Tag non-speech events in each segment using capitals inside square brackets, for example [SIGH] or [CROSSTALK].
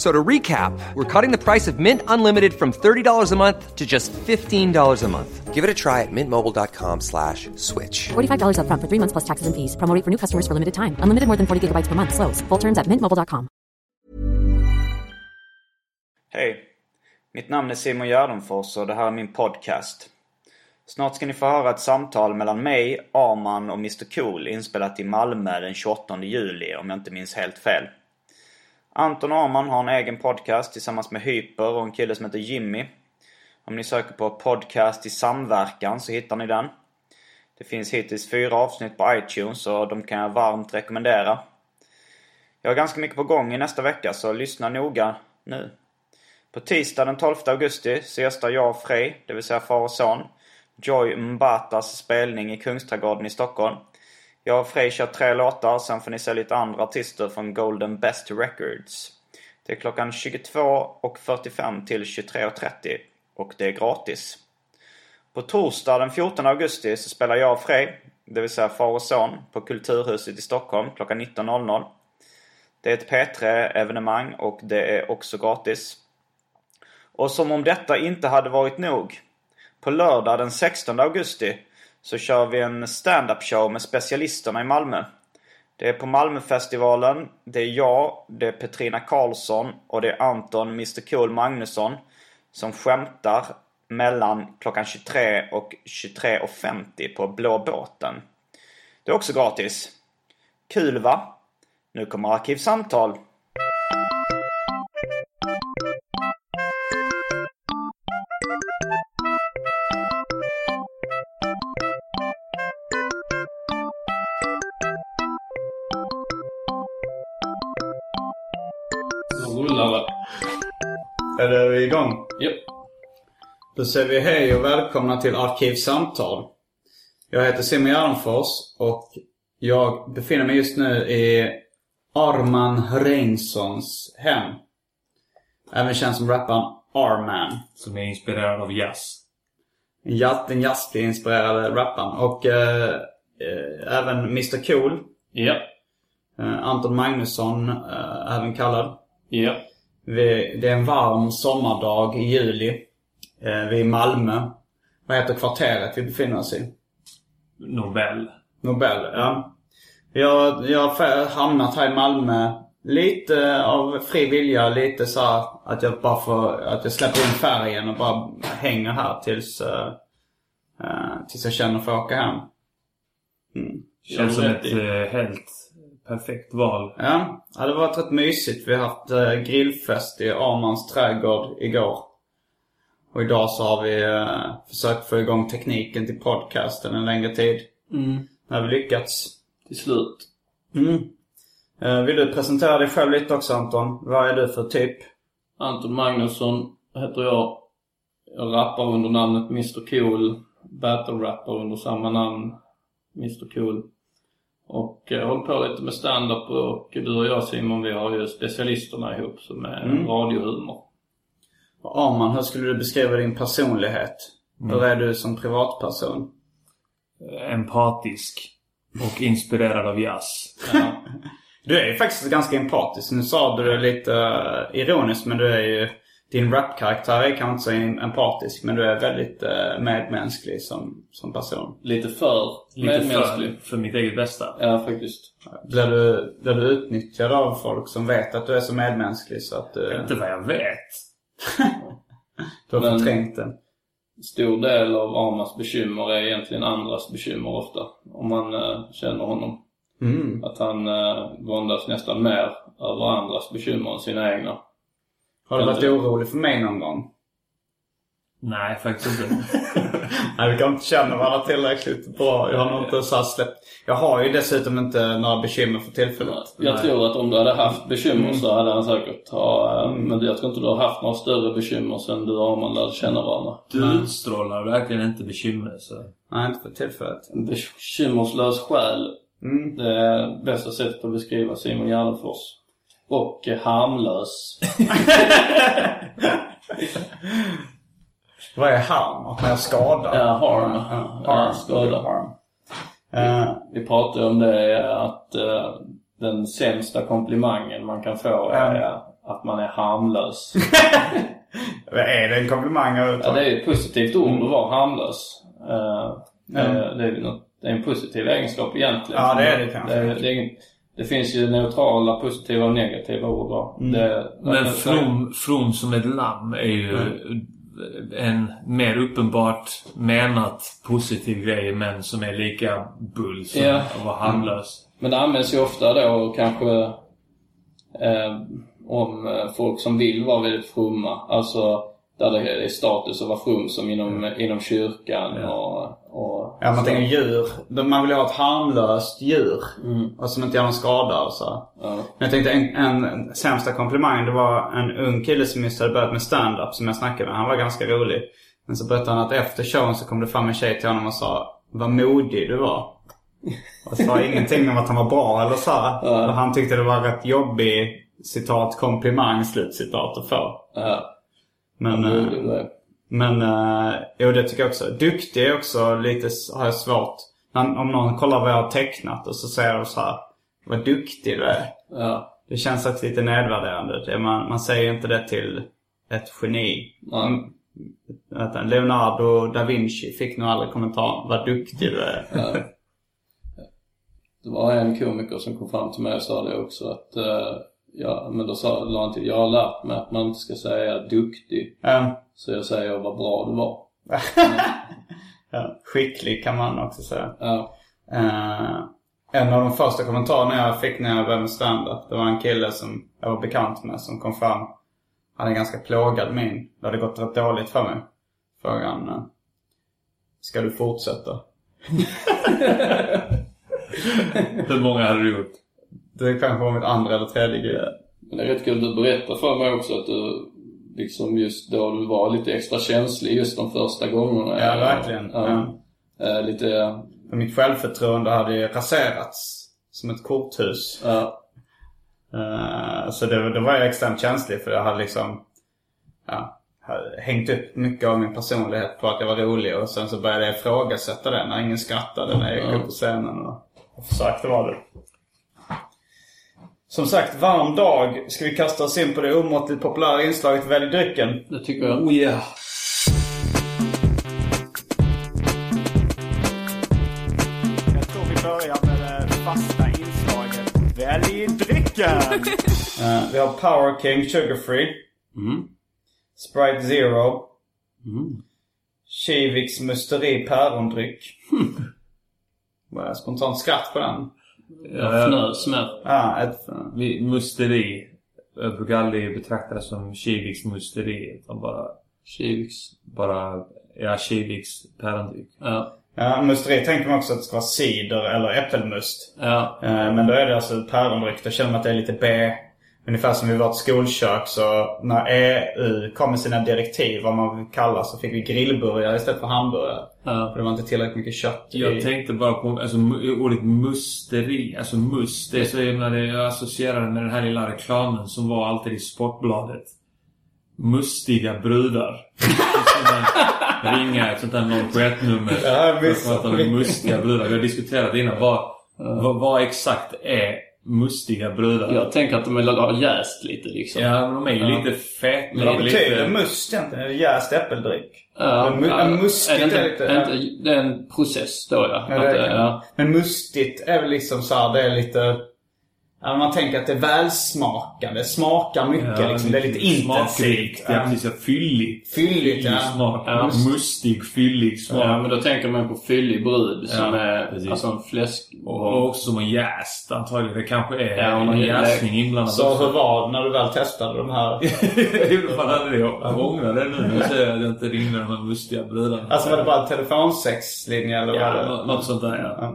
F- So to recap, we're cutting the price of Mint Unlimited from $30 a month to just $15 a month. Give it a try at mintmobile.com slash switch. $45 upfront for three months plus taxes and fees. Promo rate for new customers for limited time. Unlimited more than 40 gigabytes per month. Slows. Full terms at mintmobile.com. Hej! Mitt namn är Simon Gärdenfors och det här är min podcast. Snart ska ni få höra ett samtal mellan mig, Arman och Mr Cool inspelat i Malmö den 28 juli om jag inte minns helt fel. Anton och Arman har en egen podcast tillsammans med Hyper och en kille som heter Jimmy. Om ni söker på podcast i samverkan så hittar ni den. Det finns hittills fyra avsnitt på iTunes och de kan jag varmt rekommendera. Jag har ganska mycket på gång i nästa vecka så lyssna noga nu. På tisdag den 12 augusti så gästar jag och Frej, det vill säga far och son, Joy Mbatas spelning i Kungsträdgården i Stockholm. Jag och Frej kör tre låtar, sen får ni se lite andra artister från Golden Best Records. Det är klockan 22.45 till 23.30 och det är gratis. På torsdag den 14 augusti så spelar jag och Frej, det vill säga far och son, på Kulturhuset i Stockholm klockan 19.00. Det är ett P3-evenemang och det är också gratis. Och som om detta inte hade varit nog. På lördag den 16 augusti så kör vi en stand-up show med specialisterna i Malmö. Det är på Malmöfestivalen. Det är jag, det är Petrina Karlsson och det är Anton Mr Cool Magnusson som skämtar mellan klockan 23 och 23.50 på Blå båten. Det är också gratis. Kul va? Nu kommer Arkivsamtal. Är du igång? Japp. Då säger vi hej och välkomna till Arkivsamtal. Jag heter Simon Gärdenfors och jag befinner mig just nu i Arman Reinsons hem. Även känd som rapparen Arman. Som är inspirerad av jazz. Jazz- Den jazzinspirerade rapparen. Och eh, eh, även Mr Cool. Ja. Eh, Anton Magnusson, eh, även kallad. Ja. Vi, det är en varm sommardag i juli. Eh, vi är i Malmö. Vad heter kvarteret vi befinner oss i? Nobel. Nobel, ja. Jag, jag har hamnat här i Malmö lite av fri vilja, lite så här att jag bara får, att jag släpper in färgen och bara hänger här tills, uh, tills jag känner för att åka hem. Mm. Känns som ett eh, helt perfekt val. Ja, ja, det har varit rätt mysigt. Vi har haft eh, grillfest i Armans trädgård igår. Och idag så har vi eh, försökt få igång tekniken till podcasten en längre tid. Mm. Det har vi lyckats. Till slut. Mm. Eh, vill du presentera dig själv lite också Anton? Vad är du för typ? Anton Magnusson heter jag. Jag rappar under namnet Mr Cool. Battle-rappar under samma namn. Mr Cool. Och eh, håller på lite med stand-up och du och jag Simon vi har ju specialisterna ihop som är Mm. radiohumor. Och Arman, hur skulle du beskriva din personlighet? Hur är du som privatperson? Eh, Empatisk. Och inspirerad av jazz. Ja. [LAUGHS] Du är ju faktiskt ganska empatisk. Nu sa du det lite eh, ironiskt men du är ju... Din rapkaraktär är kanske inte så em- empatisk men du är väldigt eh, medmänsklig som, som person. Lite för Lite medmänsklig. för, för mitt eget bästa. Ja, faktiskt. Blir du, blir du utnyttjad av folk som vet att du är så medmänsklig så att du, Inte vad jag vet. [LAUGHS] du har Men- förträngt den? Stor del av Armas bekymmer är egentligen andras bekymmer ofta. Om man eh, känner honom. Mm. Att han eh, våndas nästan mer över andras bekymmer än sina egna. Har du varit orolig för mig någon gång? Nej, faktiskt inte. [LAUGHS] Nej, vi kan inte känna varandra tillräckligt bra. Jag har nog inte så här släppt... Jag har ju dessutom inte några bekymmer för tillfället. Jag tror att om du hade haft bekymmer så hade han säkert ha, eh, Men jag tror inte du har haft några större bekymmer sen du och Arman lärde känna varandra. Du utstrålar verkligen inte bekymmer. Så. Nej, inte för tillfället. En bekymmerslös själ. Det är bästa sättet att beskriva Simon Gärdenfors. Och eh, harmlös. [LAUGHS] Vad är harm? Att man är skadad? Ja, harm. Ja, Ja, harm. skada. harm. Eh, Vi pratade om det att eh, den sämsta komplimangen man kan få är att man är harmlös. [LAUGHS] är det en komplimang Ja, det är ett positivt ord att vara harmlös. Det, är något, det är en positiv egenskap egentligen. Ja, det är det kanske. Det, det, är det finns ju neutrala, positiva och negativa ord. va? Mm. Det, Men from, from som ett lamm är ju en mer uppenbart menat positiv grej men som är lika bull som Ja. att vara harmlös. Men det används ju ofta då kanske eh, om eh, folk som vill vara väldigt fromma. Alltså där det är status att vara from som inom, inom kyrkan och, och Ja, man tänker djur. Man vill ju ha ett harmlöst djur. Och som inte gör någon skada och så. Ja. Men jag tänkte en, en sämsta komplimang, det var en ung kille som just hade börjat med stand-up som jag snackade med. Han var ganska rolig. Men så berättade han att efter showen så kom det fram en tjej till honom och sa Vad modig du var. Och sa ingenting om att han var bra eller så. Och han tyckte det var rätt jobbig citat komplimang slutcitat att få. Ja, Men, det eh. Men uh, jo det tycker jag också. Duktig är också lite, har jag svårt. Om någon kollar vad jag har tecknat och så säger de så här. Vad duktig du är. Ja. Det känns också lite nedvärderande. Det, man, man säger inte det till ett geni. Nej. Mm, vänta, Leonardo da Vinci fick nog aldrig kommentaren. Vad duktig du är. Det var en komiker som kom fram till mig och sa det också att eh, Ja, men då sa, la han till, jag har lärt mig att man inte ska säga duktig. Ja. Så jag säger vad bra du var. [LAUGHS] ja. Skicklig kan man också säga. Ja. Eh, en av de första kommentarerna jag fick när jag började med stand-up, Det var en kille som jag var bekant med som kom fram. hade en ganska plågad min. Det hade gått rätt dåligt för mig. Frågan. eh, Ska du fortsätta? [LAUGHS] Hur många hade du gjort? Det kanske var mitt andra eller tredje grej. Men det är rätt kul, du berättar för mig också att du liksom just då du var lite extra känslig just de första gångerna. Ja, verkligen. Ja. Eh, lite, För mitt självförtroende hade ju raserats. Som ett korthus. ja. Eh, så det, då var jag extremt känslig för jag hade liksom ja, hade hängt upp mycket av min personlighet på att jag var rolig och sen så började jag ifrågasätta det när ingen skrattade när jag gick upp på scenen och, och försökte vara det. Som sagt, varm dag. Ska vi kasta oss in på det omåttligt populära inslaget Välj drycken? Det tycker jag. Oh yeah. Jag tror vi börjar med det fasta inslaget Välj drycken! [LAUGHS] Eh, vi har Power King Sugar Free. Sprite Zero. Kiviks Musteri Pärondryck. [LAUGHS] Spontant skratt på den? Jag fnös med. Ja, ett... Vi, musteri. Brukar aldrig betrakta det som Kiviks musteri. Utan bara, Kiviks. bara ja, Kiviks pärondryck. Ja. Ja, musteri tänker man också att det ska vara cider eller äppelmust. Ja. Eh, Men då är det alltså pärondryck. Då känner man att det är lite B. Ungefär som i vårt skolkök så när EU kom med sina direktiv vad man vill kalla så fick vi grillburgare istället för hamburgare. Ja. För det var inte tillräckligt mycket kött i. Jag tänkte bara på alltså, ordet musteri. Alltså must. Det är så himla... det- Jag associerar det med den här lilla reklamen som var alltid i Sportbladet. Mustiga brudar. [LAUGHS] Ringa ett sånt där 071-nummer. Ja, att prata med mustiga brudar. Vi har diskuterat innan. Vad, vad, vad exakt är mustiga brudar? Jag tänker att de vill ha jäst lite liksom. Ja, men de är ju Ja. lite feta. Men vad lite... betyder must egentligen? Är det jäst äppeldryck? Ja, Men men mustigt är det, är inte, lite- är inte, det är en process då ja. Ja, det det- är, ja. Men mustigt är väl liksom så här, det är lite... Ja, man tänker att det är välsmakande. Det smakar mycket liksom. Det är lite intensivt. Ja, precis. Ja, fylligt. Fylligt, ja. smak. Ja. Mustig, fyllig smak. Ja, men då tänker man på fyllig brud som Ja, är precis. alltså en fläsk... Och också som en jäst antagligen. Det kanske är Ja, ju- jäsning inblandad Så hur var det när du väl testade de här? [LAUGHS] jag gjorde fan aldrig det. Jag ångrar det nu. Jag säger att jag inte ringde de här mustiga brudarna. Alltså var det bara en telefonsexlinje eller var Ja, det? nå- något sånt där ja.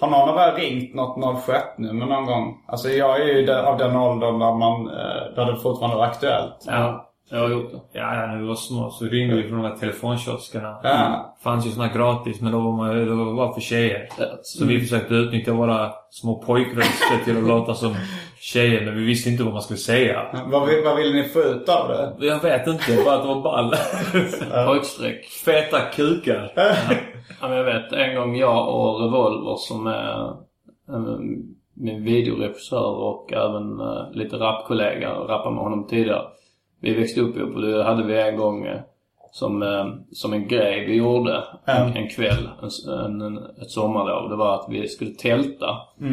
Har någon av er ringt något 071-nummer någon gång? Alltså jag är ju där- av den åldern där, man, eh, där det fortfarande var aktuellt. Ja, jag har gjort det. Ja, ja, när vi var små så ringde vi från de här telefonkioskerna. Ja. fanns ju såna gratis, men då var man det var bara för tjejer. Så vi försökte utnyttja våra små pojkröster till att låta som tjejer, men vi visste inte vad man skulle säga. Vad, vill- vad ville ni få ut av det? Jag vet inte, bara att det var ball. [LAUGHS] Pojkstreck. Feta kukar. Ja, men jag vet en gång jag och Revolver som är eh, min videoregissör och även eh, lite rapkollega, rappade med honom tidigare. Vi växte upp ihop och det hade vi en gång eh, som, som en grej vi gjorde en, en kväll, en, en, ett sommarlov. Det var att vi skulle tälta. Eh,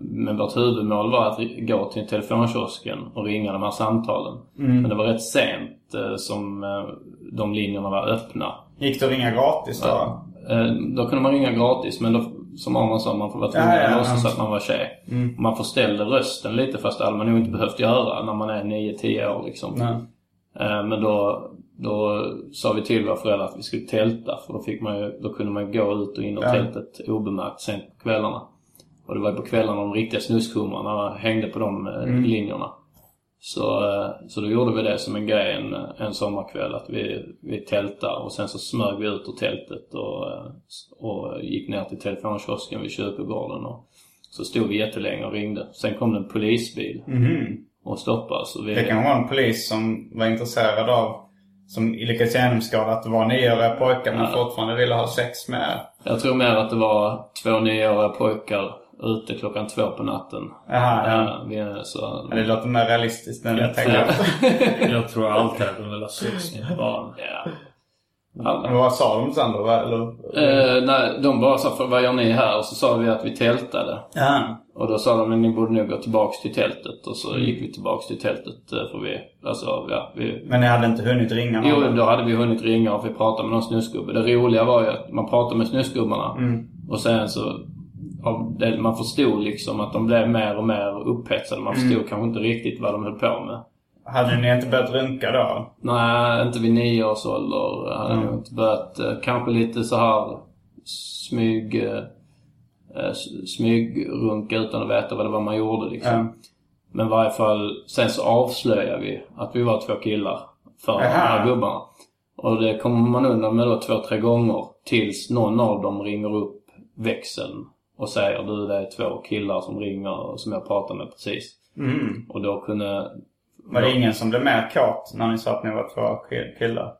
Men vårt huvudmål var att gå till telefonkiosken och ringa de här samtalen. Men det var rätt sent eh, som eh, de linjerna var öppna. Gick det att ringa gratis då? Eh, Då kunde man ringa gratis men då, som Arman sa, man får vara tvungen Ja, ja, att ja. låtsas att man var tjej. Man förställde rösten lite fast det hade man nog inte behövt göra när man är 9-10 år liksom. Nej. Eh, Men då, då sa vi till våra föräldrar att vi skulle tälta för då, fick man ju, då kunde man gå ut och in ur Ja. tältet obemärkt sent på kvällarna. Och det var ju på kvällarna de riktiga snuskhumrarna hängde på de eh, Mm. linjerna. Så, eh, så då gjorde vi det som en grej en, en sommarkväll att vi, vi tältade och sen så smög vi ut ur tältet och, eh, och gick ner till telefonkiosken vid kyrkogården och så stod vi jättelänge och ringde. Sen kom det en polisbil och stoppade och vi. Det kan vara en polis som var intresserad av, som lyckades genomskåda att det var nioåriga pojkar men fortfarande ville ha sex med. Jag tror mer att det var två nioåriga pojkar ute klockan två på natten. Jaha, ja. Ja, vi, så, Men det låter mer realistiskt än jag tänker. [LAUGHS] Jag tror alltid att de vill ha sex med barn. ja. Men vad sa de sen då? Eller? Eh, nej, de bara sa för vad gör ni här? Och så sa vi att vi tältade. Ja. Och då sa de ni borde nog gå tillbaks till tältet. Och så Mm. gick vi tillbaks till tältet eh, för vi, alltså ja, vi Men ni hade inte hunnit ringa någon? Jo, då hade vi hunnit ringa och vi pratade med någon snusgubbe. Det roliga var ju att man pratade med snusgubbarna Mm. och sen så man förstod liksom att de blev mer och mer upphetsade. Man Mm. förstod kanske inte riktigt vad de höll på med. Hade ni inte börjat runka då? Nej, inte vid nio års ålder. Hade Mm. inte börjat. eh, Kanske lite så här smyg... eh, Smygrunka utan att veta vad det var man gjorde liksom. Ja. Men i varje fall, sen så avslöjade vi att vi var två killar för de Aha. här gubbarna. Och det kommer man undan med då två, tre gånger tills någon av dem ringer upp växeln och säger du det är två killar som ringer som jag pratade med precis. Mm. Och då kunde... Var det ingen som blev mer kåt när ni sa att ni var två ki- killar?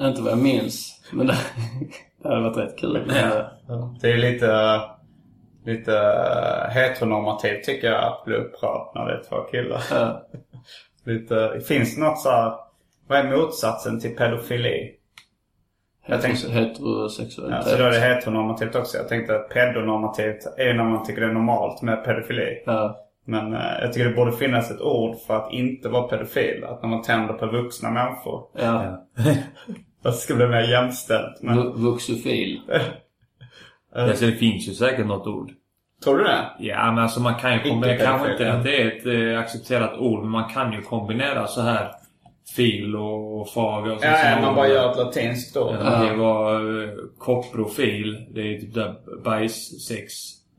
Inte vad jag minns. Men det, det hade varit rätt kul. Det är lite, lite heteronormativt tycker jag att bli upprörd när det är två killar. Ja. lite, finns det något så här, vad är motsatsen till pedofili? Jag tänkte- Heterosexualitet. Ja, så då är det heteronormativt också. Jag tänkte att pedonormativt är när man tycker det är normalt med pedofili. Ja. Men eh, jag tycker det borde finnas ett ord för att inte vara pedofil. Att när man tänder på vuxna människor. Ja. [LAUGHS] Att det ska bli mer jämställt. Men, Vu- Vuxofil. [LAUGHS] Alltså, det finns ju säkert något ord. tror du det? Ja, men alltså man kan ju kombinera... Kanske inte att det är ett eh, accepterat ord, men man kan ju kombinera så här fil och fag och så. Ja, ja, man bara gör ett latinskt. Ja, det var eh, koprofil. Det är typ där bajssex.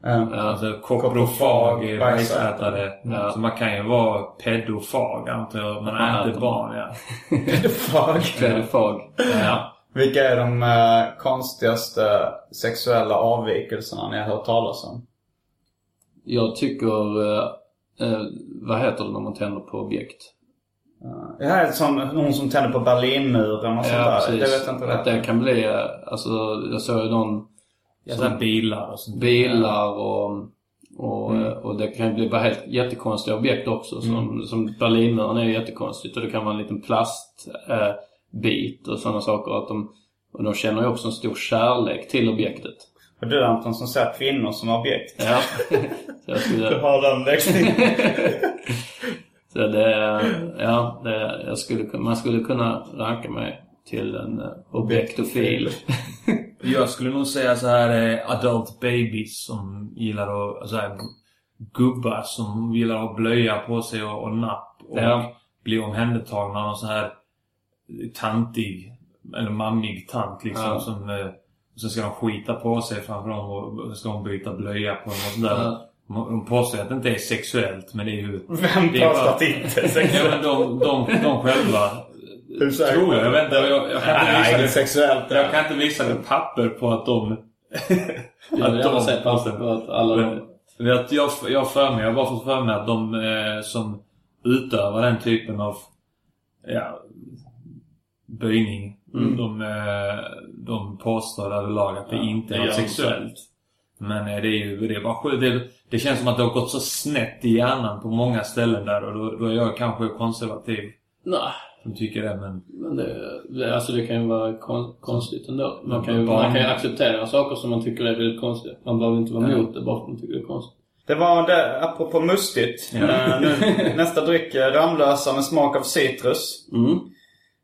Ja. Alltså Koprofag, bajsätare. Ja. Så man kan ju vara pedofag antar jag. Man är inte barn ja. [LAUGHS] Fag. Pedofag. Ja. Vilka är de eh, konstigaste sexuella avvikelserna ni har hört talas om? Jag tycker... Eh, eh, vad heter det när man tänder på objekt? Det här är som hon som tänder på Berlinmuren och sånt där. Det vet jag inte Att det kan bli... eh, Alltså, jag såg ju någon... ja här bilar och sånt. bilar och, och, Mm. eh, och det kan bli bara helt jättekonstiga objekt också. Som, Mm. som Berlinmuren är ju jättekonstigt och det kan vara en liten plastbit eh, och sådana saker. Att de, och de känner ju också en stor kärlek till objektet. Och du Anton som ser kvinnor som objekt. Ja. [LAUGHS] Så jag skulle... Du har den växlingen. [LAUGHS] Så det, ja, det, jag skulle, man skulle kunna ranka mig till en eh, objektofil. [LAUGHS] Jag skulle nog säga så här eh, adult babies som gillar att... Alltså här, gubbar som gillar att ha blöja på sig och, och napp. Och Ja. bli omhändertagna av sån här tantig, eller mammig tant liksom Ja. som... Eh, och så ska de skita på sig framför dem och så ska de byta blöja på dem och sådär. Ja. De de påstår att det inte är sexuellt men det är ju... Vem det är påstår att det inte [LAUGHS] är Ja sexuellt? men de, de, de själva Hur säker? tror jag. Jag vet inte. Jag, jag, kan inte Nej, visa det är det. sexuellt. Jag kan inte visa det papper på att de... [LAUGHS] Vill gärna se papper på att alla de... Men, men att jag, jag för mig, jag har bara fått för mig att de eh, som utövar den typen av ja, böjning. Mm. De, eh, de påstår överlag att det inte det är de sexuellt. Men eh, det är ju det är bara sjukt. Det, det känns som att det har gått så snett i hjärnan på många ställen där och då, då är jag kanske konservativ Nej, som tycker det men... men det, det, alltså det kan ju vara kon, konstigt ändå. Man kan, ju, man kan ju acceptera saker som man tycker är väldigt konstiga. Man behöver inte vara emot det bara för att man tycker det är konstigt. Det var det, apropå mustigt. Eh, nu, nästa dryck Ramlösa med smak av citrus. Mm.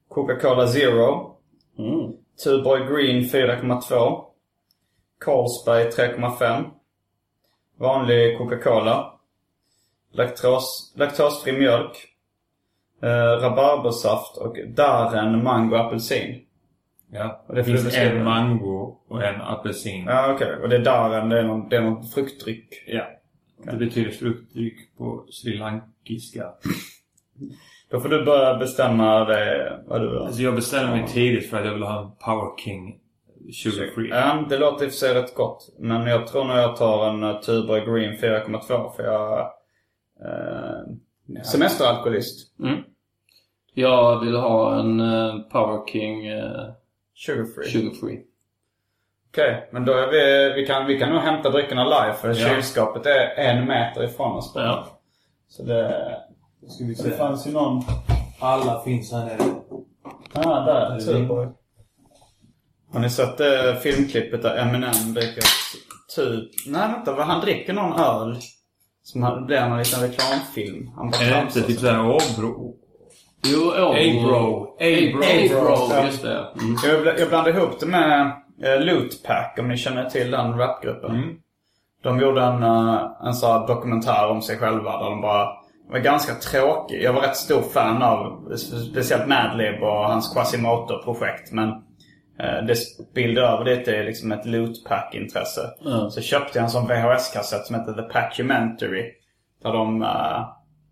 Coca-Cola Zero. Mm. Tuborg Green 4,2. Carlsberg 3,5. Vanlig Coca-Cola. Laktos, laktosfri mjölk. Eh, rabarbersaft och Darren mango apelsin. Ja. Och Det finns en mango och en apelsin. Ja okej. Och det är Darren, det är någon, det är någon fruktdryck. Ja. Det betyder fruktdryck på sri lankiska. [LAUGHS] Då får du börja bestämma det, vad du vill ha. Alltså jag bestämde mig tidigt för att jag ville ha en Power King Sugar Free. Ja, det låter i och för sig rätt gott. Men jag tror nog jag tar en uh, Tuborg Green 4,2 för jag... Eh, semesteralkoholist. Mm. Jag vill ha en eh, Power King eh, Sugar free. Sugar Free. Okej, men då är vi... Vi kan, vi kan nog hämta dryckerna live för Ja. kylskåpet är en meter ifrån oss. Ja. Så det... Ska vi Det fanns ju någon... Alla finns här nere. Ah, där. Tuborg. Har ni sett det filmklippet där Eminem dricker typ... Nej vänta, vad han dricker någon öl. Som han- blir en liten reklamfilm. Han bara Är det inte typ så. såhär Åbro? Jo, Åbro. A-bro. A-bro. A-bro, Ja. just det. Mm. Jag, jag blandade ihop det med uh, Lootpack, om ni känner till den rapgruppen. Mm. De gjorde en, uh, en sån dokumentär om sig själva där de bara var ganska tråkig. Jag var rätt stor fan av spe- speciellt Madlib och hans Quasimoto-projekt. Men det spillde över det till liksom ett Lootpack-intresse. Ja. Så köpte jag en sån VHS-kassett som heter The Packumentary. Där de, uh,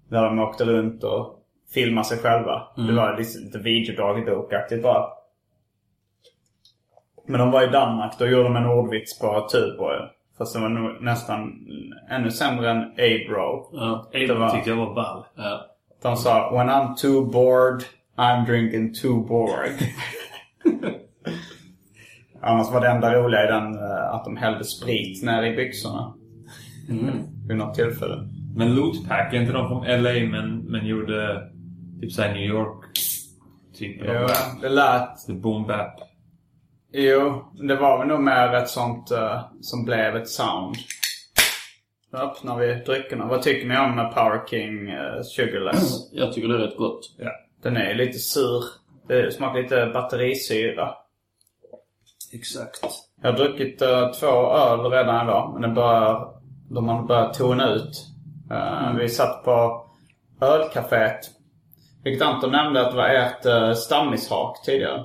där de åkte runt och filmade sig själva. Det var lite, lite videodagbokaktigt bara. Men de var i Danmark. Då gjorde de en ordvits på Tuborg. Fast det var nog nästan ännu sämre än A-bro. Ja. A-bro tyckte jag var ball. ja. De sa When I'm too bored, I'm drinking too bored. [LAUGHS] Annars var det enda roliga i den eh, att de hällde sprit ner i byxorna. Vid något tillfälle. Men Lootpack, är inte de från LA men, men gjorde typ såhär New York typ av Jo, rap? det lät... Det boom bap. Jo, det var väl nog mer ett sånt eh, som blev ett sound. Nu öppnar vi dryckerna. Vad tycker ni om eh, Power King uh, Sugarless? Jag tycker det är rätt gott. Ja. Den är lite sur. Det smakar lite batterisyra. Exakt. Jag har druckit eh, två öl redan idag. Men det börjar, de har börjat tona ut. Eh, Vi satt på ölcaféet. Vilket Anton nämnde att det var ert uh, stammishak tidigare.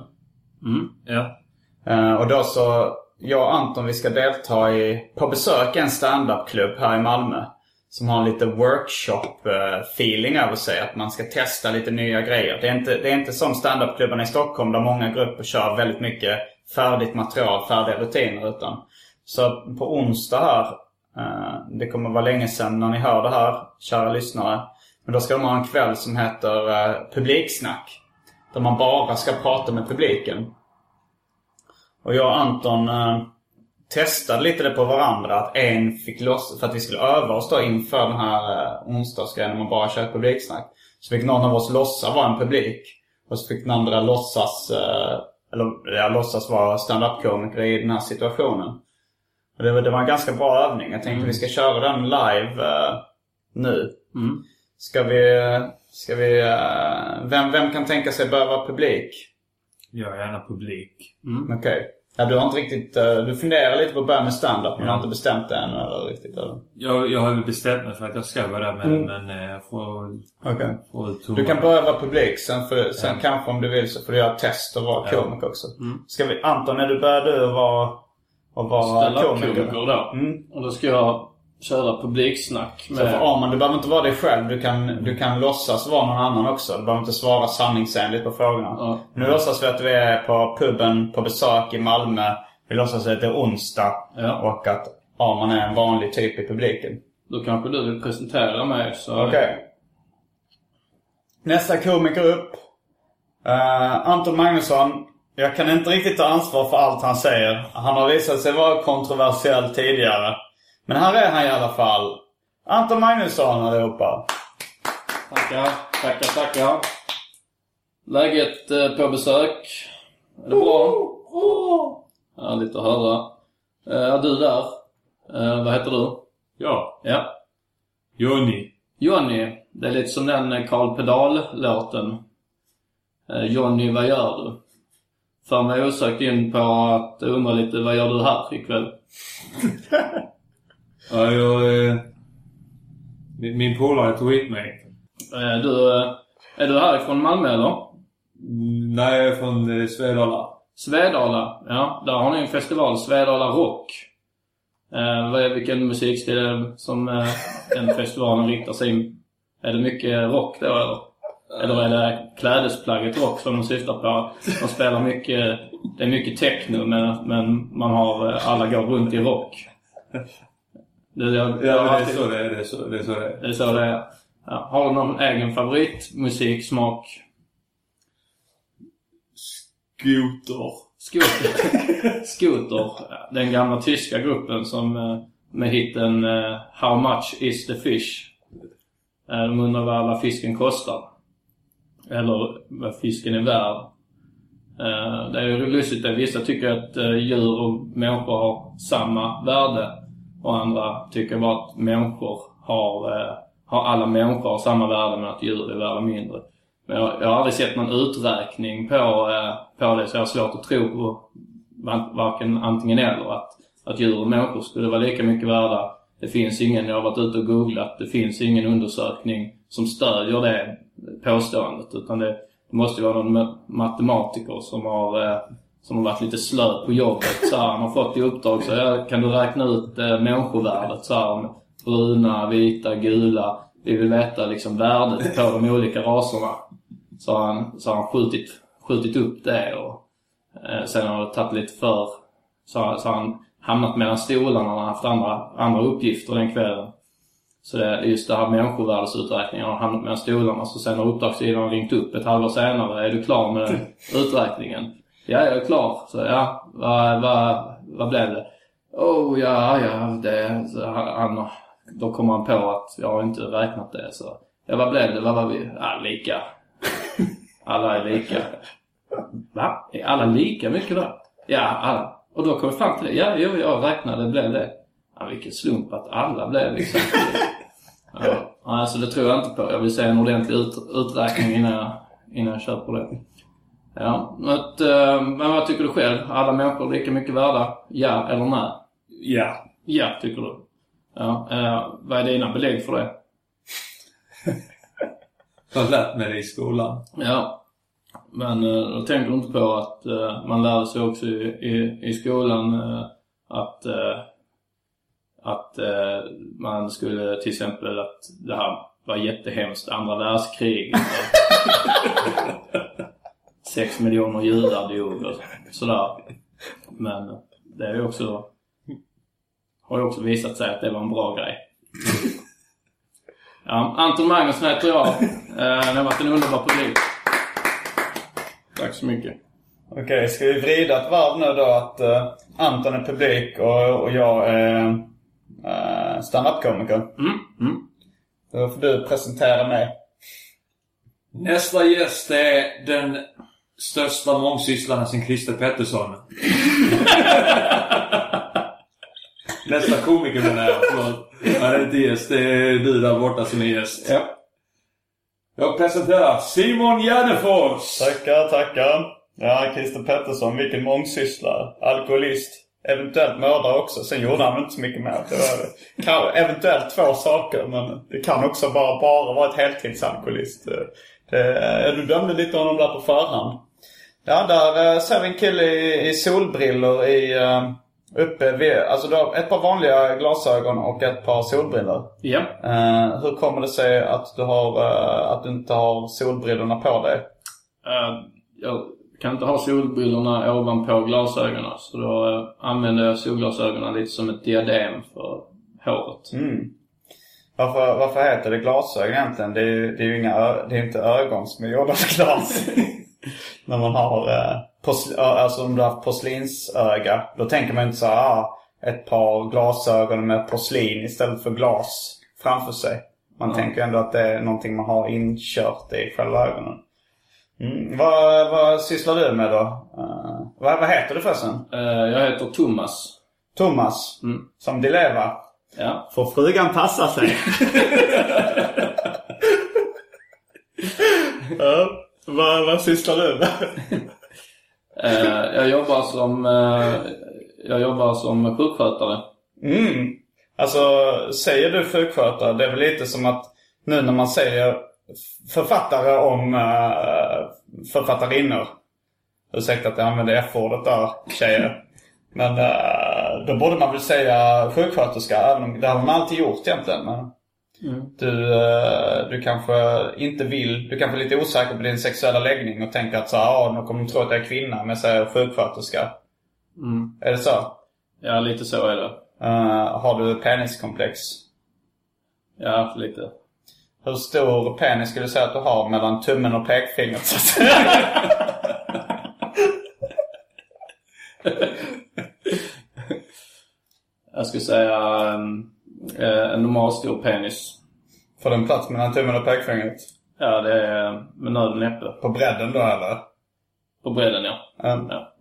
Ja. Eh, och då så, jag och Anton vi ska delta i, på besök i en standup-klubb här i Malmö. Som har lite workshop-feeling över sig. Att man ska testa lite nya grejer. Det är inte, det är inte som standup-klubbarna i Stockholm där många grupper kör väldigt mycket färdigt material, färdiga rutiner. Utan, så på onsdag här, eh, det kommer vara länge sedan när ni hör det här, kära lyssnare. Men då ska de ha en kväll som heter eh, publiksnack. Där man bara ska prata med publiken. Och jag och Anton eh, testade lite det på varandra. Att en fick loss, för att vi skulle öva oss då inför den här onsdagsgrejen när man bara kör ett publiksnack. Så fick någon av oss låtsas vara en publik. Och så fick den andra låtsas, eh, eller ja, låtsas vara stand-up-komiker i den här situationen. Och det, var, det var en ganska bra övning. Jag tänkte vi ska köra den live eh, nu. Ska vi... Ska vi eh, vem, vem kan tänka sig vara publik? Jag är gärna publik. Okej. Ja, du har inte riktigt... eh, du funderar lite på att börja med stand-up men du har inte bestämt det än eller riktigt eller? Jag, jag har väl bestämt mig för att jag ska vara där men, men eh, jag får, Okej. får. Du kan börja vara publik. Sen, för, sen kanske om du vill så får du göra test och vara komiker också. Ska vi, Anton, när du börjar du vara, att vara komiker? Stand-up-komiker då. Mm. Och då ska jag köra publiksnack Så för med... Arman, du behöver inte vara dig själv. Du kan, du kan låtsas vara någon annan också. Du behöver inte svara sanningsenligt på frågorna. Ja. Nu låtsas vi att vi är på puben på besök i Malmö. Vi låtsas att det är onsdag Ja. och att Arman är en vanlig typ i publiken. Då kanske du vill presentera mig så... Okej. Nästa komiker upp. Eh, Anton Magnusson. Jag kan inte riktigt ta ansvar för allt han säger. Han har visat sig vara kontroversiell tidigare. Men här är han i alla fall. Anton Magnusson allihopa. Tackar, tackar, tackar. Läget eh, på besök? Är det bra? Härligt att höra. Eh, Är du där? Eh, vad heter du? Ja. Ja. Jonny. Johnny. Det är lite som den Carl Pedal-låten. Eh, Johnny, vad gör du? För mig osökt in på att undra lite, vad gör du här ikväll? [LAUGHS] Ja, jag... Eh, min, min polare tog hit mig. Eh, Du, eh, är du härifrån Malmö eller? Mm, Nej, jag är från Svedala. Svedala, ja. Där har ni en festival, Svedala Rock. Vad är, vilken musikstil är det som den festivalen riktar sig in? Är det mycket rock då eller? Eller är det klädesplagget rock som de syftar på? De spelar mycket, det är mycket techno men, men man har, alla går runt i rock. Det, jag, Ja, det är så det är. Det är så det är. Så det är. det är så det är. Ja. Har du någon egen favoritmusiksmak? Skoter. Scooter. Scooter. [LAUGHS] Den gamla tyska gruppen som eh, med hitten eh, How much is the fish? Eh, De undrar vad alla fisken kostar. Eller vad fisken är värd. Det är ju lustigt att vissa tycker att djur och människor har samma värde. Och andra tycker bara att människor har, eh, har alla människor har samma värde men att djur är värda mindre. Men jag, jag har aldrig sett någon uträkning på, eh, på det så jag har svårt att tro på varken antingen eller. Att, att djur och människor skulle vara lika mycket värda. Det finns ingen, jag har varit ute och googlat, det finns ingen undersökning som stödjer det påståendet. Utan det, det måste ju vara någon matematiker som har, eh, som har varit lite slö på jobbet. Så här, han har fått i uppdrag så här, kan du räkna ut eh, människovärdet så här, bruna, vita, gula. Vi vill veta liksom värdet på de olika raserna. Så har han, så har han skjutit, skjutit upp det och eh, sen har det tagit lite för... Så, så har han hamnat mellan stolarna och haft andra, andra uppgifter den kvällen. Så det just det här människovärdesuträkningen har hamnat mellan stolarna. Så sen har uppdragsgivaren ringt upp ett halvår senare. Är du klar med [LAUGHS] uträkningen? Ja, jag är klar. Så ja, vad, vad, vad blev det? Oh, ja, ja, det... Så han, då kommer han på att jag har inte räknat det. Så ja, vad blev det? Vad var vi? Ja, lika. Alla är lika. Va? Är alla lika mycket då? Ja, alla. Och då kom vi fram till det. Ja, jo, jag räknade, det blev det. Ja, vilken slump att alla blev liksom. Ja, alltså det tror jag inte på. Jag vill se en ordentlig ut, uträkning innan jag, innan jag köper det. Ja, men att, eh, men vad tycker du själv? Alla människor lika mycket värda? Ja eller nej? Ja. Ja, tycker du. Ja, eh, vad är dina belägg för det? [LAUGHS] Jag har lärt mig det i skolan. Ja. Men eh, då tänker du inte på att man lärde sig också i, i, i skolan att, att man skulle till exempel att det här var jättehemskt, andra världskriget. [LAUGHS] [LAUGHS] Sex miljoner judar dog och sådär. Men det är ju också, har ju också visat sig att det var en bra grej. Ja, Anton Magnusson heter jag. Eh, Det har varit en underbar publik. Tack så mycket. Okej, ska vi vrida ett varv nu då att eh, Anton är publik och, och jag är uh, standup-komiker? Mm, mm. Då får du presentera mig. Nästa gäst är den största mångsysslaren sen Christer Pettersson. [LAUGHS] Nästa komiker menar jag. Förlåt. Han är inte gäst. Det är du där borta som är gäst. Ja. Jag presenterar Simon Gärdenfors! Tackar, tackar. Ja, Christer Pettersson, vilken mångsysslare. Alkoholist. Eventuellt mördare också. Sen gjorde han inte så mycket mer. Det var kan, eventuellt två saker, men det kan också bara, bara vara ett heltidsalkoholist. Det, du dömde lite honom där på förhand. Ja, där eh, ser vi en kille i, i solbrillor i... eh, Uppe vid, alltså du har ett par vanliga glasögon och ett par solbrillor. Ja. Eh, hur kommer det sig att du, har, eh, att du inte har solbrillorna på dig? Eh, jag kan inte ha solbrillorna ovanpå glasögonen. Så då använder jag solglasögonen lite som ett diadem för håret. Mm. Varför, varför heter det glasögon egentligen? Det är, ju- det är ju inga, det är inte ögon som är gjorda av glas. [LAUGHS] När man har, eh, alltså om du har haft porslinsöga. Då tänker man inte så här, ah, ett par glasögon med porslin istället för glas framför sig. Man tänker ändå att det är någonting man har inkört i själva ögonen. Mm. Vad, vad sysslar du med då? Eh, vad, vad heter du förresten? Eh, jag heter Thomas. Thomas? Mm. Som Di Leva? Ja. Får frugan passa sig? [LAUGHS] Ja. Vad, vad sysslar du med? [LAUGHS] Eh, jag jobbar som, eh, jag jobbar som sjukskötare. Mm. Alltså, säger du sjukskötare, det är väl lite som att nu när man säger författare om uh, författarinnor. Ursäkta att jag använder F-ordet där, tjejer. Men eh, då borde man väl säga sjuksköterska, även om det har man alltid gjort egentligen. Men du, eh, du kanske inte vill, du kanske är lite osäker på din sexuella läggning och tänker att så här, ah, nu kommer de tro att jag är kvinna, men jag säger sjuksköterska. Mm. Är det så? Ja, lite så är det. Eh, har du peniskomplex? Ja, lite. Hur stor penis skulle du säga att du har mellan tummen och pekfingret? så? [LAUGHS] Jag skulle säga um, eh, en normal stor penis. Får den plats mellan tummen och pekfingret? Ja, det är med nöd och näppe. På bredden då eller? På bredden, ja. Mm. ja.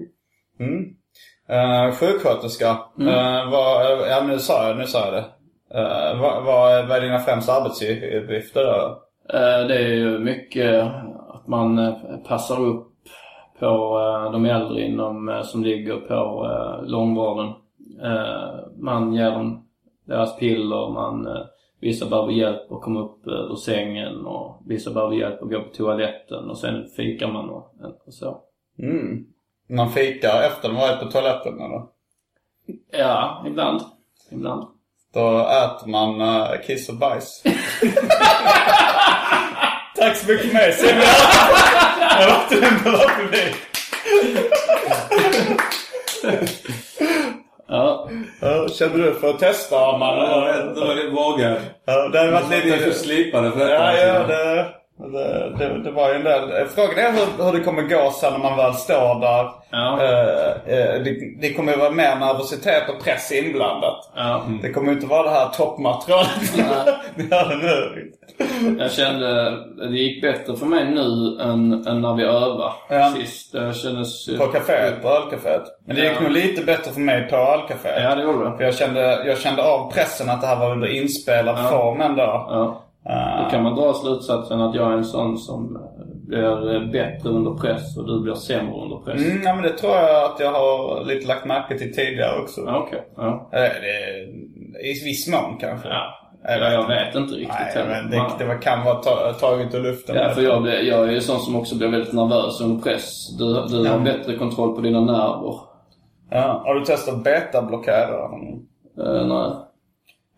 Mm. Uh, sjuksköterska. Eh, vad, ja, nu sa jag, nu sa jag det. Uh, vad, vad, är- vad är dina främsta arbetsuppgifter då? Eh, Det är ju mycket att man eh, passar upp på eh, de äldre inom, eh, som ligger på eh, långvården. Eh, Man ger dem deras piller, man, eh, vissa behöver hjälp att komma upp eh, ur sängen och vissa behöver hjälp att gå på toaletten och sen fikar man och, och så. Mm. Man fikar efter har varit på toaletten eller? Ja, ibland. Ibland. Då äter man uh, kiss och bajs. [LAUGHS] Tack så mycket för mig Simon! Jag återvänder var förbi. Ja, Ja, Kände du för att testa man... Jag vad det vågar. Ja, det har varit Jag lite... slipade för detta. Ja, ja, alltså. det, det, det, det var ju en del. Frågan är hur, hur det kommer gå sen när man väl står där. Ja. Eh, eh, det, det kommer ju vara mer nervositet och press inblandat. ja. Det kommer ju inte vara det här toppmaterialet vi hade [LAUGHS] nu. Jag kände det gick bättre för mig nu än, än när vi övade Ja. sist. Det kändes... På kaféet, på ölcaféet. Men det gick Ja. nog lite bättre för mig på ölcaféet. Ja, det gjorde För det. jag kände, jag kände av pressen att det här var under inspelad Ja. form ändå. Ja. Eh, Då kan man dra slutsatsen att jag är en sån som blir bättre under press och du blir sämre under press. Mm, ja, men det tror jag att jag har lite lagt märke till tidigare också. Ja, Okej. Ja. Eh, I viss mån kanske. Ja. Jag Ja, jag vet inte riktigt Nej, men det, det kan vara ta, taget ur luften. Ja, för jag, blir, jag är ju sån som också blir väldigt nervös under press. Du, du har bättre kontroll på dina nerver. Ja, har du testat betablockerare? Uh, nej.